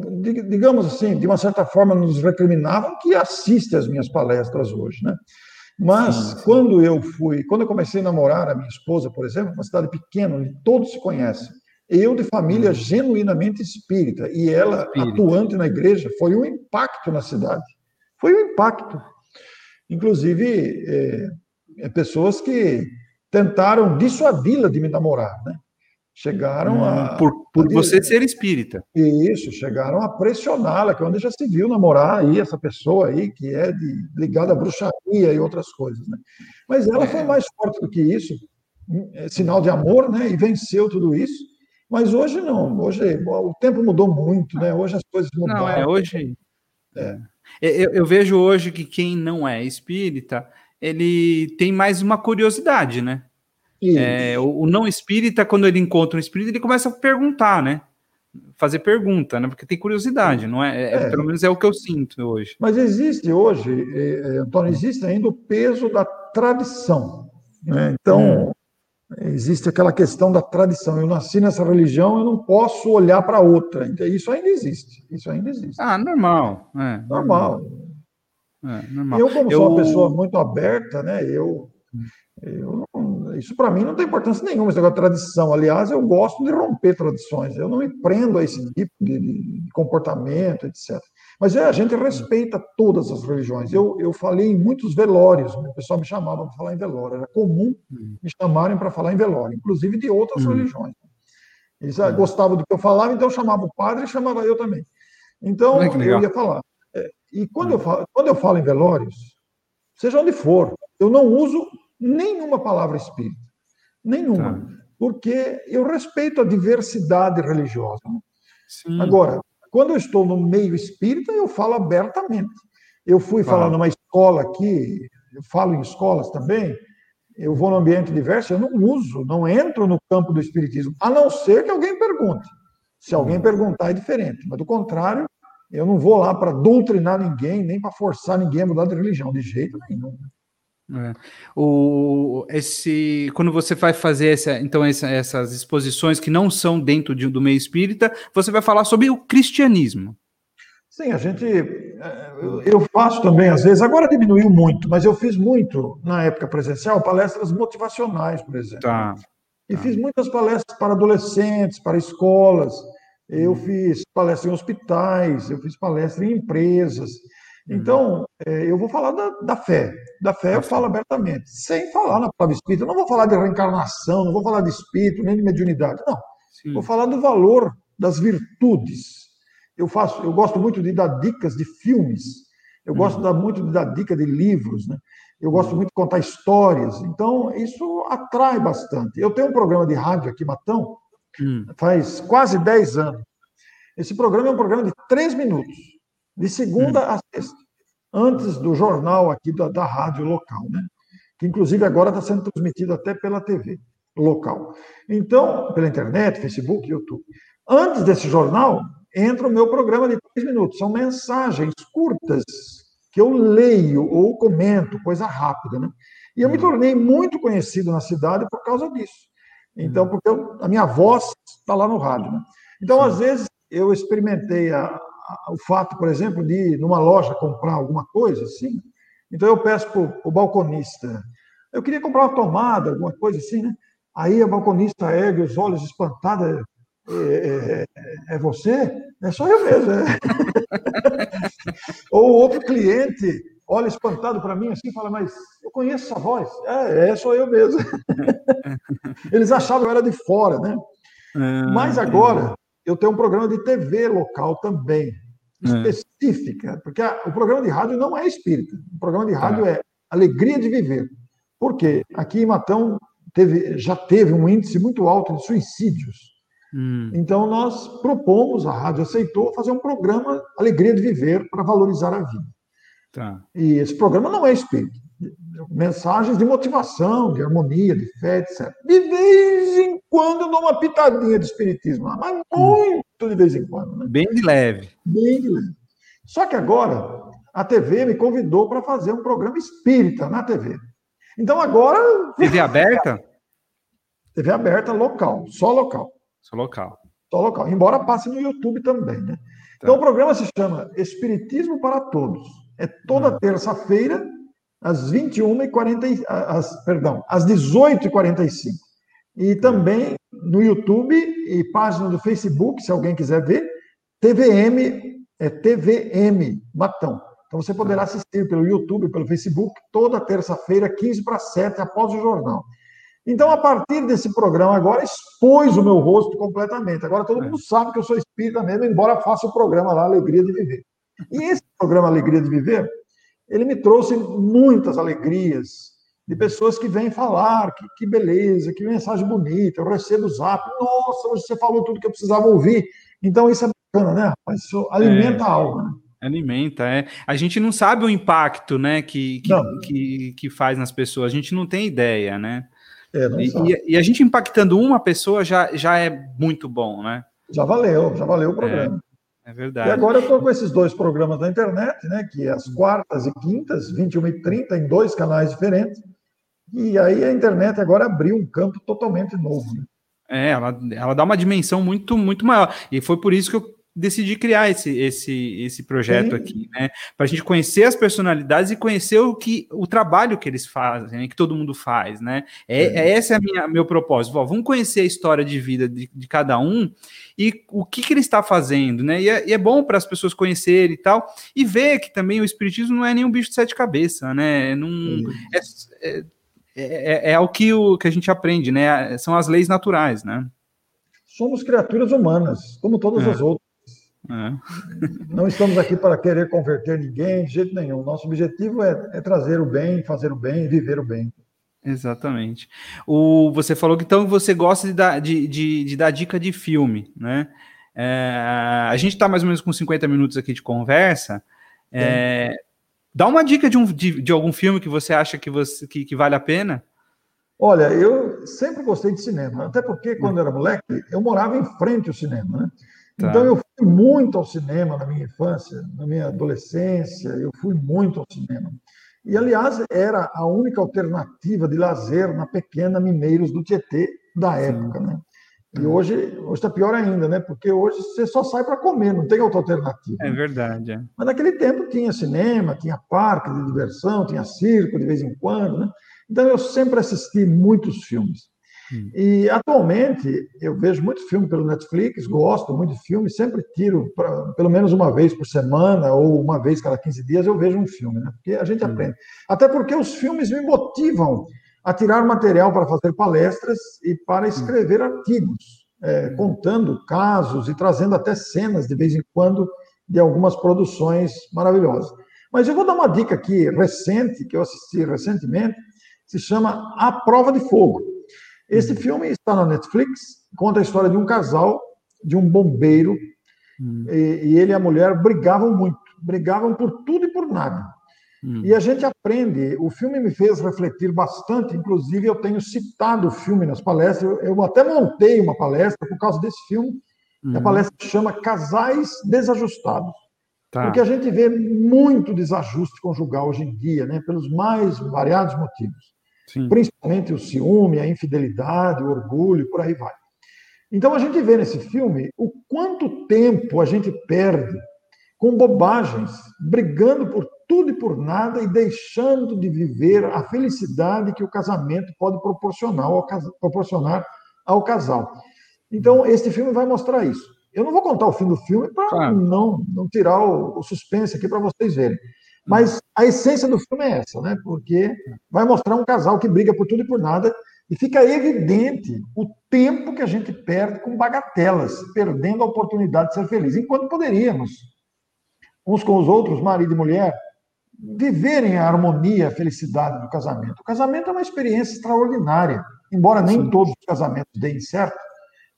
digamos assim, de uma certa forma nos recriminavam que assiste às minhas palestras hoje, né? Mas sim, sim. quando eu fui, quando eu comecei a namorar a minha esposa, por exemplo, uma cidade pequena onde todos se conhecem, eu de família hum. genuinamente espírita e ela espírita. atuante na igreja, foi um impacto na cidade. Foi um impacto. Inclusive, é, é pessoas que tentaram dissuadi-la de me namorar, né? Chegaram hum, a. Por, por você ser espírita. Isso, chegaram a pressioná-la, que é onde já se viu namorar aí essa pessoa aí, que é de, ligada à bruxaria e outras coisas. Né? Mas ela é. foi mais forte do que isso, é sinal de amor, né? E venceu tudo isso. Mas hoje não, hoje o tempo mudou muito, né? Hoje as coisas mudaram. Não, é, hoje. É. Eu, eu vejo hoje que quem não é espírita, ele tem mais uma curiosidade, né? É, o, o, não espírita, quando ele encontra um espírita, ele começa a perguntar, né? Fazer pergunta, né? Porque tem curiosidade, não é? é, é. Pelo menos é o que eu sinto hoje. Mas existe hoje, é, é, Antônio, existe ainda o peso da tradição. Né? Então, existe aquela questão da tradição. Eu nasci nessa religião, eu não posso olhar para outra. Então, isso ainda existe. Isso ainda existe. Ah, normal. É, normal. É, normal. Eu, como eu... sou uma pessoa muito aberta, né? Eu, hum. eu isso para mim não tem importância nenhuma, esse negócio de tradição. Aliás, eu gosto de romper tradições, eu não me prendo a esse tipo de, de comportamento, etc. Mas é, a gente respeita todas as religiões. Eu, eu falei em muitos velórios, o pessoal me chamava para falar em velório, era comum me chamarem para falar em velório, inclusive de outras uhum. religiões. Eles uhum. gostavam do que eu falava, então chamava o padre e chamava eu também. Então, eu ia falar. É, e quando, eu falo, quando eu falo em velórios, seja onde for, eu não uso nenhuma palavra espírita. Nenhuma. Tá. Porque eu respeito a diversidade religiosa. Né? Agora, quando eu estou no meio espírita, eu falo abertamente. Eu fui falar numa escola aqui, eu falo em escolas também, eu vou no ambiente diverso, eu não uso, não entro no campo do espiritismo, a não ser que alguém pergunte. Se alguém uhum. perguntar, é diferente. Mas, do contrário, eu não vou lá para doutrinar ninguém, nem para forçar ninguém a mudar de religião, de jeito nenhum. É. O, esse, quando você vai fazer essa, então essa, essas exposições que não são dentro de, do meio espírita, você vai falar sobre o cristianismo. Sim, a gente. Eu faço também, às vezes, agora diminuiu muito, mas eu fiz muito, na época presencial, palestras motivacionais, por exemplo. Tá. E fiz muitas palestras para adolescentes, para escolas. Eu hum. fiz palestra em hospitais, eu fiz palestra em empresas. Hum. Então, é, eu vou falar da, da fé. Da fé eu falo abertamente, sem falar na palavra espírito. Eu não vou falar de reencarnação, não vou falar de espírito, nem de mediunidade. Não. Sim. Vou falar do valor das virtudes. Eu faço, eu gosto muito de dar dicas de filmes. Eu gosto hum. muito de dar dica de livros, né? Eu gosto muito de contar histórias. Então, isso atrai bastante. Eu tenho um programa de rádio aqui, Matão, hum. faz quase 10 anos. Esse programa é um programa de três minutos, de segunda a sexta, antes do jornal aqui da, da rádio local, né? que inclusive agora está sendo transmitido até pela TV local. Então, pela internet, Facebook, YouTube. Antes desse jornal, entra o meu programa de três minutos. São mensagens curtas que eu leio ou comento, coisa rápida, né? E eu me uhum. tornei muito conhecido na cidade por causa disso. Então, porque eu, a minha voz está lá no rádio, né? Então, às vezes, eu experimentei a, o fato, por exemplo, de ir numa loja comprar alguma coisa assim. Então, eu peço para o balconista, eu queria comprar uma tomada, alguma coisa assim, né? Aí a balconista ergue os olhos espantada, é, é, é, você? É só eu mesmo. É. Ou outro cliente olha espantado para mim assim e fala, mas eu conheço essa voz. É, é sou eu mesmo. Eles achavam que eu era de fora, né? É, mas agora eu tenho um programa de TV local também, é. específica, porque a, o programa de rádio não é espírita. O programa de rádio tá. é alegria de viver. Por quê? Aqui em Matão teve, já teve um índice muito alto de suicídios. Hum. Então, nós propomos, a rádio aceitou, fazer um programa Alegria de Viver para valorizar a vida. Tá. E esse programa não é espírito. Mensagens de motivação, de harmonia, de fé, etc. De vez em quando eu dou uma pitadinha de espiritismo, mas hum. muito de vez em quando. Né? Bem de leve. Bem de leve. Só que agora a TV me convidou para fazer um programa espírita na TV. Então agora. TV aberta? TV aberta local, só local. Só local. Só local. Embora passe no YouTube também, né? Tá. Então o programa se chama Espiritismo para Todos. É toda hum. terça-feira, às 21h40, às, perdão, às 18h45. E também no YouTube e página do Facebook, se alguém quiser ver, TVM, é TVM Matão. Então você poderá tá. assistir pelo YouTube, pelo Facebook, toda terça-feira, 15 para 7, após o jornal. Então, a partir desse programa agora, expôs o meu rosto completamente. Agora todo mundo sabe que eu sou espírita mesmo, embora faça o programa lá Alegria de Viver. E esse programa Alegria de Viver, ele me trouxe muitas alegrias de pessoas que vêm falar, que, que beleza, que mensagem bonita, eu recebo o zap, nossa, você falou tudo que eu precisava ouvir. Então, isso é bacana, né? Isso alimenta é. a alma, né? Alimenta, é. A gente não sabe o impacto, né, que, que, que, que, faz nas pessoas, a gente não tem ideia, né? É, e, e, a gente impactando uma pessoa já, já é muito bom, né? Já valeu, já valeu o programa. É, é verdade. E agora eu estou com esses dois programas na internet, né? Que é as quartas e quintas, 21 e 30, em dois canais diferentes. E aí a internet agora abriu um campo totalmente novo. Né? É, ela, ela dá uma dimensão muito, muito maior. E foi por isso que eu decidi criar esse, esse, esse projeto Sim. aqui, né? Para a gente conhecer as personalidades e conhecer o que o trabalho que eles fazem, né? que todo mundo faz, né? É, é. é esse é minha, meu propósito. Ó, vamos conhecer a história de vida de, de cada um e o que, que ele está fazendo, né? E é, e é bom para as pessoas conhecerem e tal, e ver que também o espiritismo não é nenhum bicho de sete cabeças, né? Não, é, é, é, é, o que, o que a gente aprende, né? São as leis naturais, né? Somos criaturas humanas, como todas as outras. É. Não estamos aqui para querer converter ninguém, de jeito nenhum. Nosso objetivo é, é trazer o bem, fazer o bem, viver o bem. Exatamente. O, você falou que então você gosta de dar, de, de, de dar dica de filme, né? É, a gente está mais ou menos com 50 minutos aqui de conversa. É, dá uma dica de, um, de, de, algum filme que você acha que, você, que, que vale a pena? Olha, eu sempre gostei de cinema, até porque quando eu era moleque, eu morava em frente ao cinema, né? Tá. Então eu fui muito ao cinema na minha infância, na minha adolescência, eu fui muito ao cinema. E, aliás, era a única alternativa de lazer na pequena Mineiros do Tietê da época. Né? E hoje está pior ainda, né? Porque hoje você só sai para comer, não tem outra alternativa. É verdade. É. Mas naquele tempo tinha cinema, tinha parque de diversão, tinha circo de vez em quando, né? Então eu sempre assisti muitos filmes. Hum. E atualmente eu vejo muitos filmes pelo Netflix, gosto muito de filme, sempre tiro pra, pelo menos uma vez por semana ou uma vez cada 15 dias eu vejo um filme, né? Porque a gente hum. aprende. Até porque os filmes me motivam a tirar material para fazer palestras e para escrever hum. artigos, é, contando casos e trazendo até cenas de vez em quando de algumas produções maravilhosas. Mas eu vou dar uma dica aqui recente, que eu assisti recentemente, se chama A Prova de Fogo. Esse filme está na Netflix, conta a história de um casal, de um bombeiro, hum. e, e, ele e a mulher brigavam muito, brigavam por tudo e por nada. Hum. E a gente aprende, o filme me fez refletir bastante, inclusive eu tenho citado o filme nas palestras, eu, eu até montei uma palestra por causa desse filme, hum. a palestra chama Casais Desajustados. Tá. Porque a gente vê muito desajuste conjugal hoje em dia, né, pelos mais variados motivos. Sim. principalmente o ciúme, a infidelidade, o orgulho, por aí vai. Então a gente vê nesse filme o quanto tempo a gente perde com bobagens, brigando por tudo e por nada e deixando de viver a felicidade que o casamento pode proporcionar ao, proporcionar ao casal. Então, este filme vai mostrar isso. Eu não vou contar o fim do filme para claro. não, não tirar o, o suspense aqui para vocês verem. Mas a essência do filme é essa, né? Porque vai mostrar um casal que briga por tudo e por nada e fica evidente o tempo que a gente perde com bagatelas, perdendo a oportunidade de ser feliz, enquanto poderíamos, uns com os outros, marido e mulher, viverem a harmonia, a felicidade do casamento. O casamento é uma experiência extraordinária, embora nem Sim. todos os casamentos deem certo,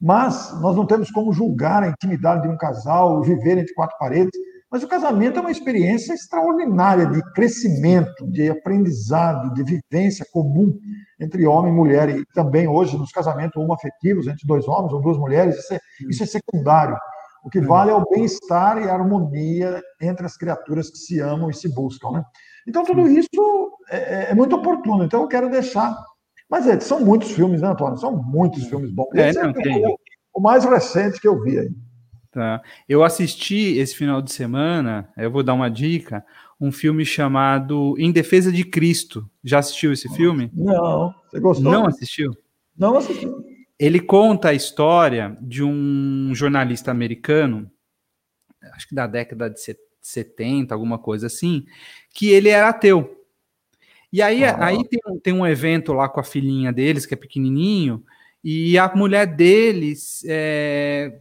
mas nós não temos como julgar a intimidade de um casal, viver entre quatro paredes mas o casamento é uma experiência extraordinária de crescimento, de aprendizado, de vivência comum entre homem e mulher. E também hoje, nos casamentos homoafetivos, entre dois homens ou duas mulheres, isso é, isso é secundário. O que vale é o bem-estar e a harmonia entre as criaturas que se amam e se buscam. Né? Então, tudo isso é, é, é muito oportuno. Então, eu quero deixar. Mas é, são muitos filmes, né, Antônio? São muitos filmes bons. É, Esse é, o, o mais recente que eu vi aí. Tá. Eu assisti esse final de semana, eu vou dar uma dica, um filme chamado Em Defesa de Cristo. Já assistiu esse filme? Não. Você gostou? Não assistiu? Não assisti. Ele conta a história de um jornalista americano, acho que da década de 70, alguma coisa assim, que ele era ateu. E aí, ah. aí tem, tem um evento lá com a filhinha deles, que é pequenininho, e a mulher deles é,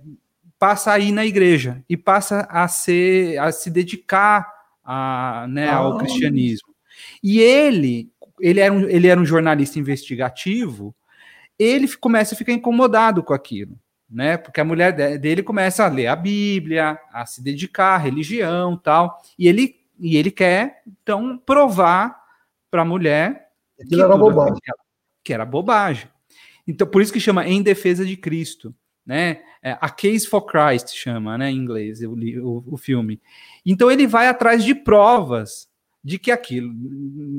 passa a ir na igreja e passa a ser a se dedicar a, né, ah. ao cristianismo. E ele, ele era, um, ele era um jornalista investigativo, ele começa a ficar incomodado com aquilo, né? Porque a mulher dele começa a ler a Bíblia, a se dedicar à religião, tal, e ele e ele quer então provar para a mulher que, era bobagem. que era bobagem. Então por isso que chama em defesa de Cristo né? É, a Case for Christ chama, né, em inglês, o, o, o, filme. Então ele vai atrás de provas de que aquilo,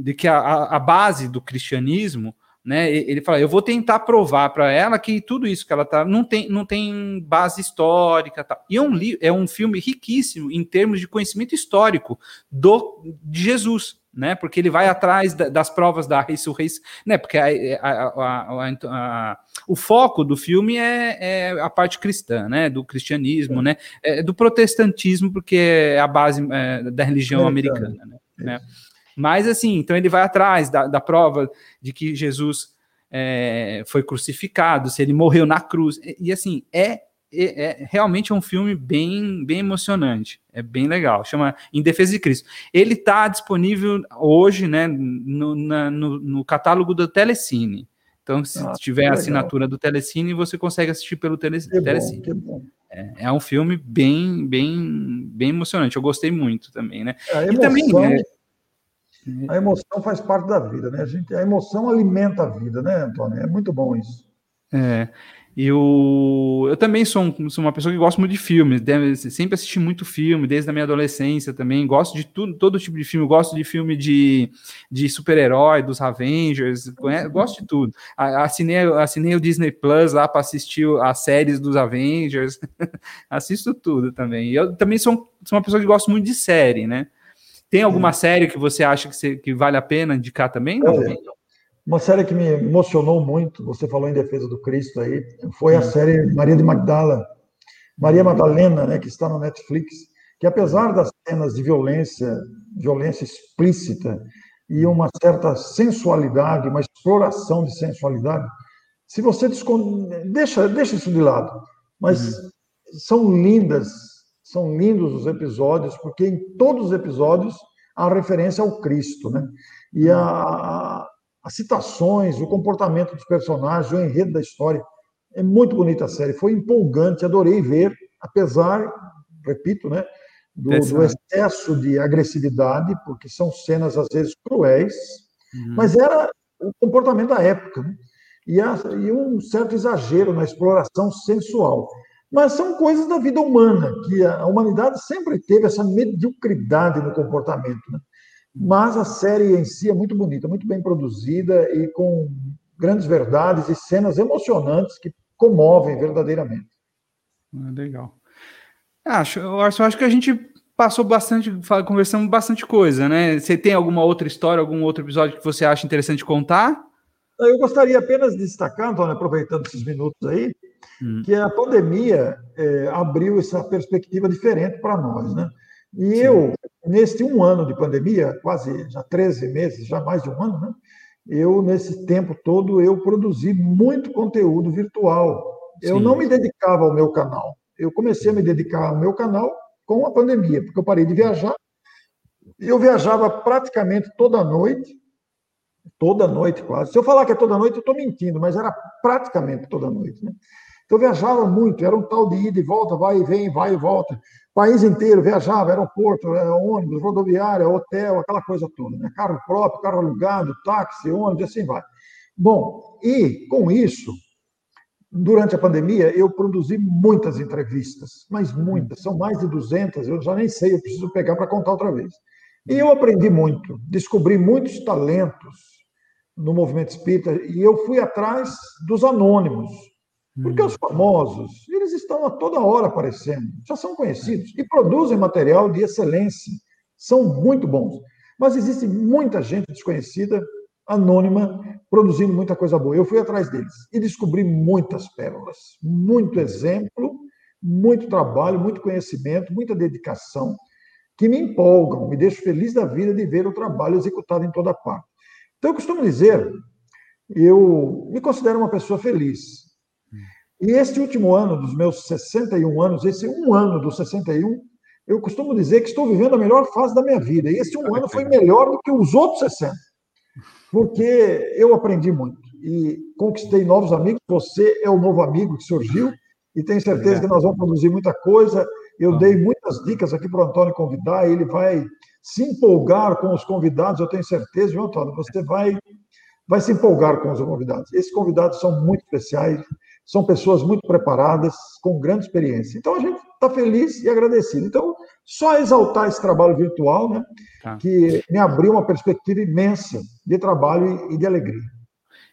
de que a, a base do cristianismo, né? Ele fala, eu vou tentar provar para ela que tudo isso que ela tá não tem, não tem base histórica, tá? E é um é um filme riquíssimo em termos de conhecimento histórico do de Jesus né? Porque ele vai atrás da, das provas da ressurreição, né? Porque a, a, a, o foco do filme é, é, a parte cristã, né? Do cristianismo, né? É, do protestantismo, porque é a base é, da religião americana, né? né? Mas assim, então ele vai atrás da, da prova de que Jesus é, foi crucificado, se ele morreu na cruz, e, e assim é é, é, realmente é um filme bem, bem emocionante. É bem legal. Chama Em Defesa de Cristo. Ele está disponível hoje, né, no, na, no, no, catálogo do Telecine. Então, se ah, tiver a assinatura do Telecine, você consegue assistir pelo tele, que Telecine. Bom, é, é, um filme bem, bem, bem emocionante. Eu gostei muito também, né? A emoção, e também, né, a emoção faz parte da vida, né? A, gente, a emoção alimenta a vida, né, Antônio? É muito bom isso. É. E o... eu também sou, um, sou, uma pessoa que gosta muito de filmes, sempre assisti muito filme, desde a minha adolescência também. Gosto de tudo, todo tipo de filme. Gosto de filme de, de super-herói, dos Avengers, gosto de tudo. Assinei, assinei o Disney Plus lá para assistir as séries dos Avengers, assisto tudo também. Eu também sou, sou uma pessoa que gosta muito de série, né? Tem alguma série que você acha que, você, que vale a pena indicar também? Não? É, uma série que me emocionou muito, você falou em defesa do Cristo aí, foi a série Maria de Magdala, Maria Madalena, né, que está no Netflix, que apesar das cenas de violência, violência explícita e uma certa sensualidade, uma exploração de sensualidade, se você deixa, deixa isso de lado, mas uhum. são lindas, são lindos os episódios, porque em todos os episódios há referência ao Cristo, né? E a, as citações, o comportamento dos personagens, o enredo da história. É muito bonita a série, foi empolgante, adorei ver, apesar, repito, né, do, do excesso de agressividade, porque são cenas às vezes cruéis, uhum. mas era o comportamento da época, né? e, a, e um certo exagero na exploração sensual. Mas são coisas da vida humana, que a humanidade sempre teve essa mediocridade no comportamento. Né? Mas a série em si é muito bonita, muito bem produzida e com grandes verdades e cenas emocionantes que comovem verdadeiramente. Ah, legal. Acho, eu acho, que a gente passou bastante, conversamos bastante coisa, né? Você tem alguma outra história, algum outro episódio que você acha interessante contar? Eu gostaria apenas de destacar, Antônio, aproveitando esses minutos aí, hum. que a pandemia é, abriu essa perspectiva diferente para nós, né? E Sim. eu, neste um ano de pandemia, quase já 13 meses, já mais de um ano, né? Eu, nesse tempo todo, eu produzi muito conteúdo virtual. Sim. Eu não me dedicava ao meu canal. Eu comecei a me dedicar ao meu canal com a pandemia, porque eu parei de viajar. Eu viajava praticamente toda noite, toda noite quase. Se eu falar que é toda noite, eu estou mentindo, mas era praticamente toda noite. Né? Então, viajava muito, era um tal de ida e volta, vai e vem, vai e volta país inteiro, viajava, aeroporto, é, ônibus, rodoviária, hotel, aquela coisa toda, né? carro próprio, carro alugado, táxi, ônibus, assim vai. Bom, e com isso, durante a pandemia, eu produzi muitas entrevistas, mas muitas, são mais de 200, eu já nem sei, eu preciso pegar para contar outra vez. E eu aprendi muito, descobri muitos talentos no movimento espírita, e eu fui atrás dos anônimos, porque os famosos, eles estão a toda hora aparecendo, já são conhecidos e produzem material de excelência, são muito bons. Mas existe muita gente desconhecida, anônima, produzindo muita coisa boa. Eu fui atrás deles e descobri muitas pérolas, muito exemplo, muito trabalho, muito conhecimento, muita dedicação, que me empolgam, me deixam feliz da vida de ver o trabalho executado em toda parte. Então, eu costumo dizer, eu me considero uma pessoa feliz, e este último ano, dos meus 61 anos, esse um ano dos 61, eu costumo dizer que estou vivendo a melhor fase da minha vida. E esse um ano foi melhor do que os outros 60, porque eu aprendi muito e conquistei novos amigos. Você é o novo amigo que surgiu e tenho certeza que nós vamos produzir muita coisa. Eu dei muitas dicas aqui para o Antônio convidar, ele vai se empolgar com os convidados, eu tenho certeza, viu, Antônio? Você vai, vai se empolgar com os convidados. Esses convidados são muito especiais, são pessoas muito preparadas, com grande experiência. Então a gente está feliz e agradecido. Então, só exaltar esse trabalho virtual, né, tá. que me abriu uma perspectiva imensa de trabalho e de alegria.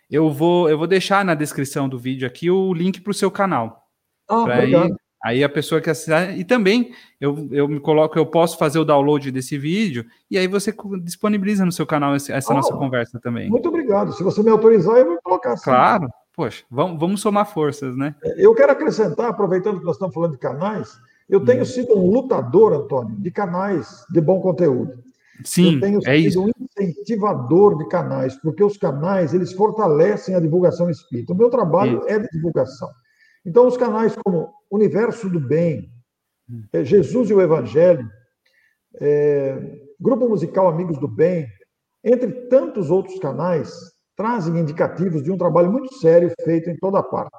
Eu vou, eu vou deixar na descrição do vídeo aqui o link para o seu canal. Ah, obrigado. Aí, aí a pessoa que assistir. E também eu, eu me coloco, eu posso fazer o download desse vídeo e aí você disponibiliza no seu canal essa, essa nossa conversa também. Muito obrigado. Se você me autorizar, eu vou colocar. Sim. Claro. Poxa, vamos, vamos somar forças, né? É, eu quero acrescentar, aproveitando que nós estamos falando de canais, eu tenho hum. sido um lutador, Antônio, de canais de bom conteúdo. Sim, eu tenho é sido isso. um incentivador de canais, porque os canais eles fortalecem a divulgação espírita. O meu trabalho isso. é de divulgação. Então, os canais como Universo do Bem, hum. É, Jesus e o Evangelho, é, Grupo Musical Amigos do Bem, entre tantos outros canais, trazem indicativos de um trabalho muito sério feito em toda parte.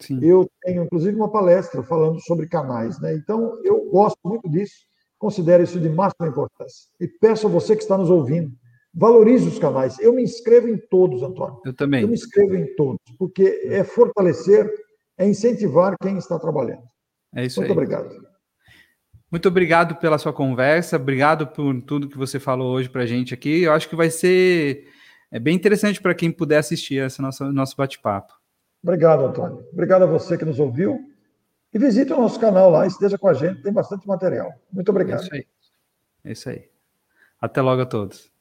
Sim. Eu tenho, inclusive, uma palestra falando sobre canais. Né? Então, eu gosto muito disso, considero isso de máxima importância. E peço a você que está nos ouvindo, valorize os canais. Eu me inscrevo em todos, Antônio. Eu também. Eu me inscrevo em todos, porque é fortalecer é incentivar quem está trabalhando. É isso Muito aí. obrigado. Muito obrigado pela sua conversa, obrigado por tudo que você falou hoje para a gente aqui. Eu acho que vai ser é bem interessante para quem puder assistir esse nosso, nosso bate-papo. Obrigado, Antônio. Obrigado a você que nos ouviu. E visite o nosso canal lá, esteja com a gente, tem bastante material. Muito obrigado. É isso aí. É isso aí. Até logo a todos.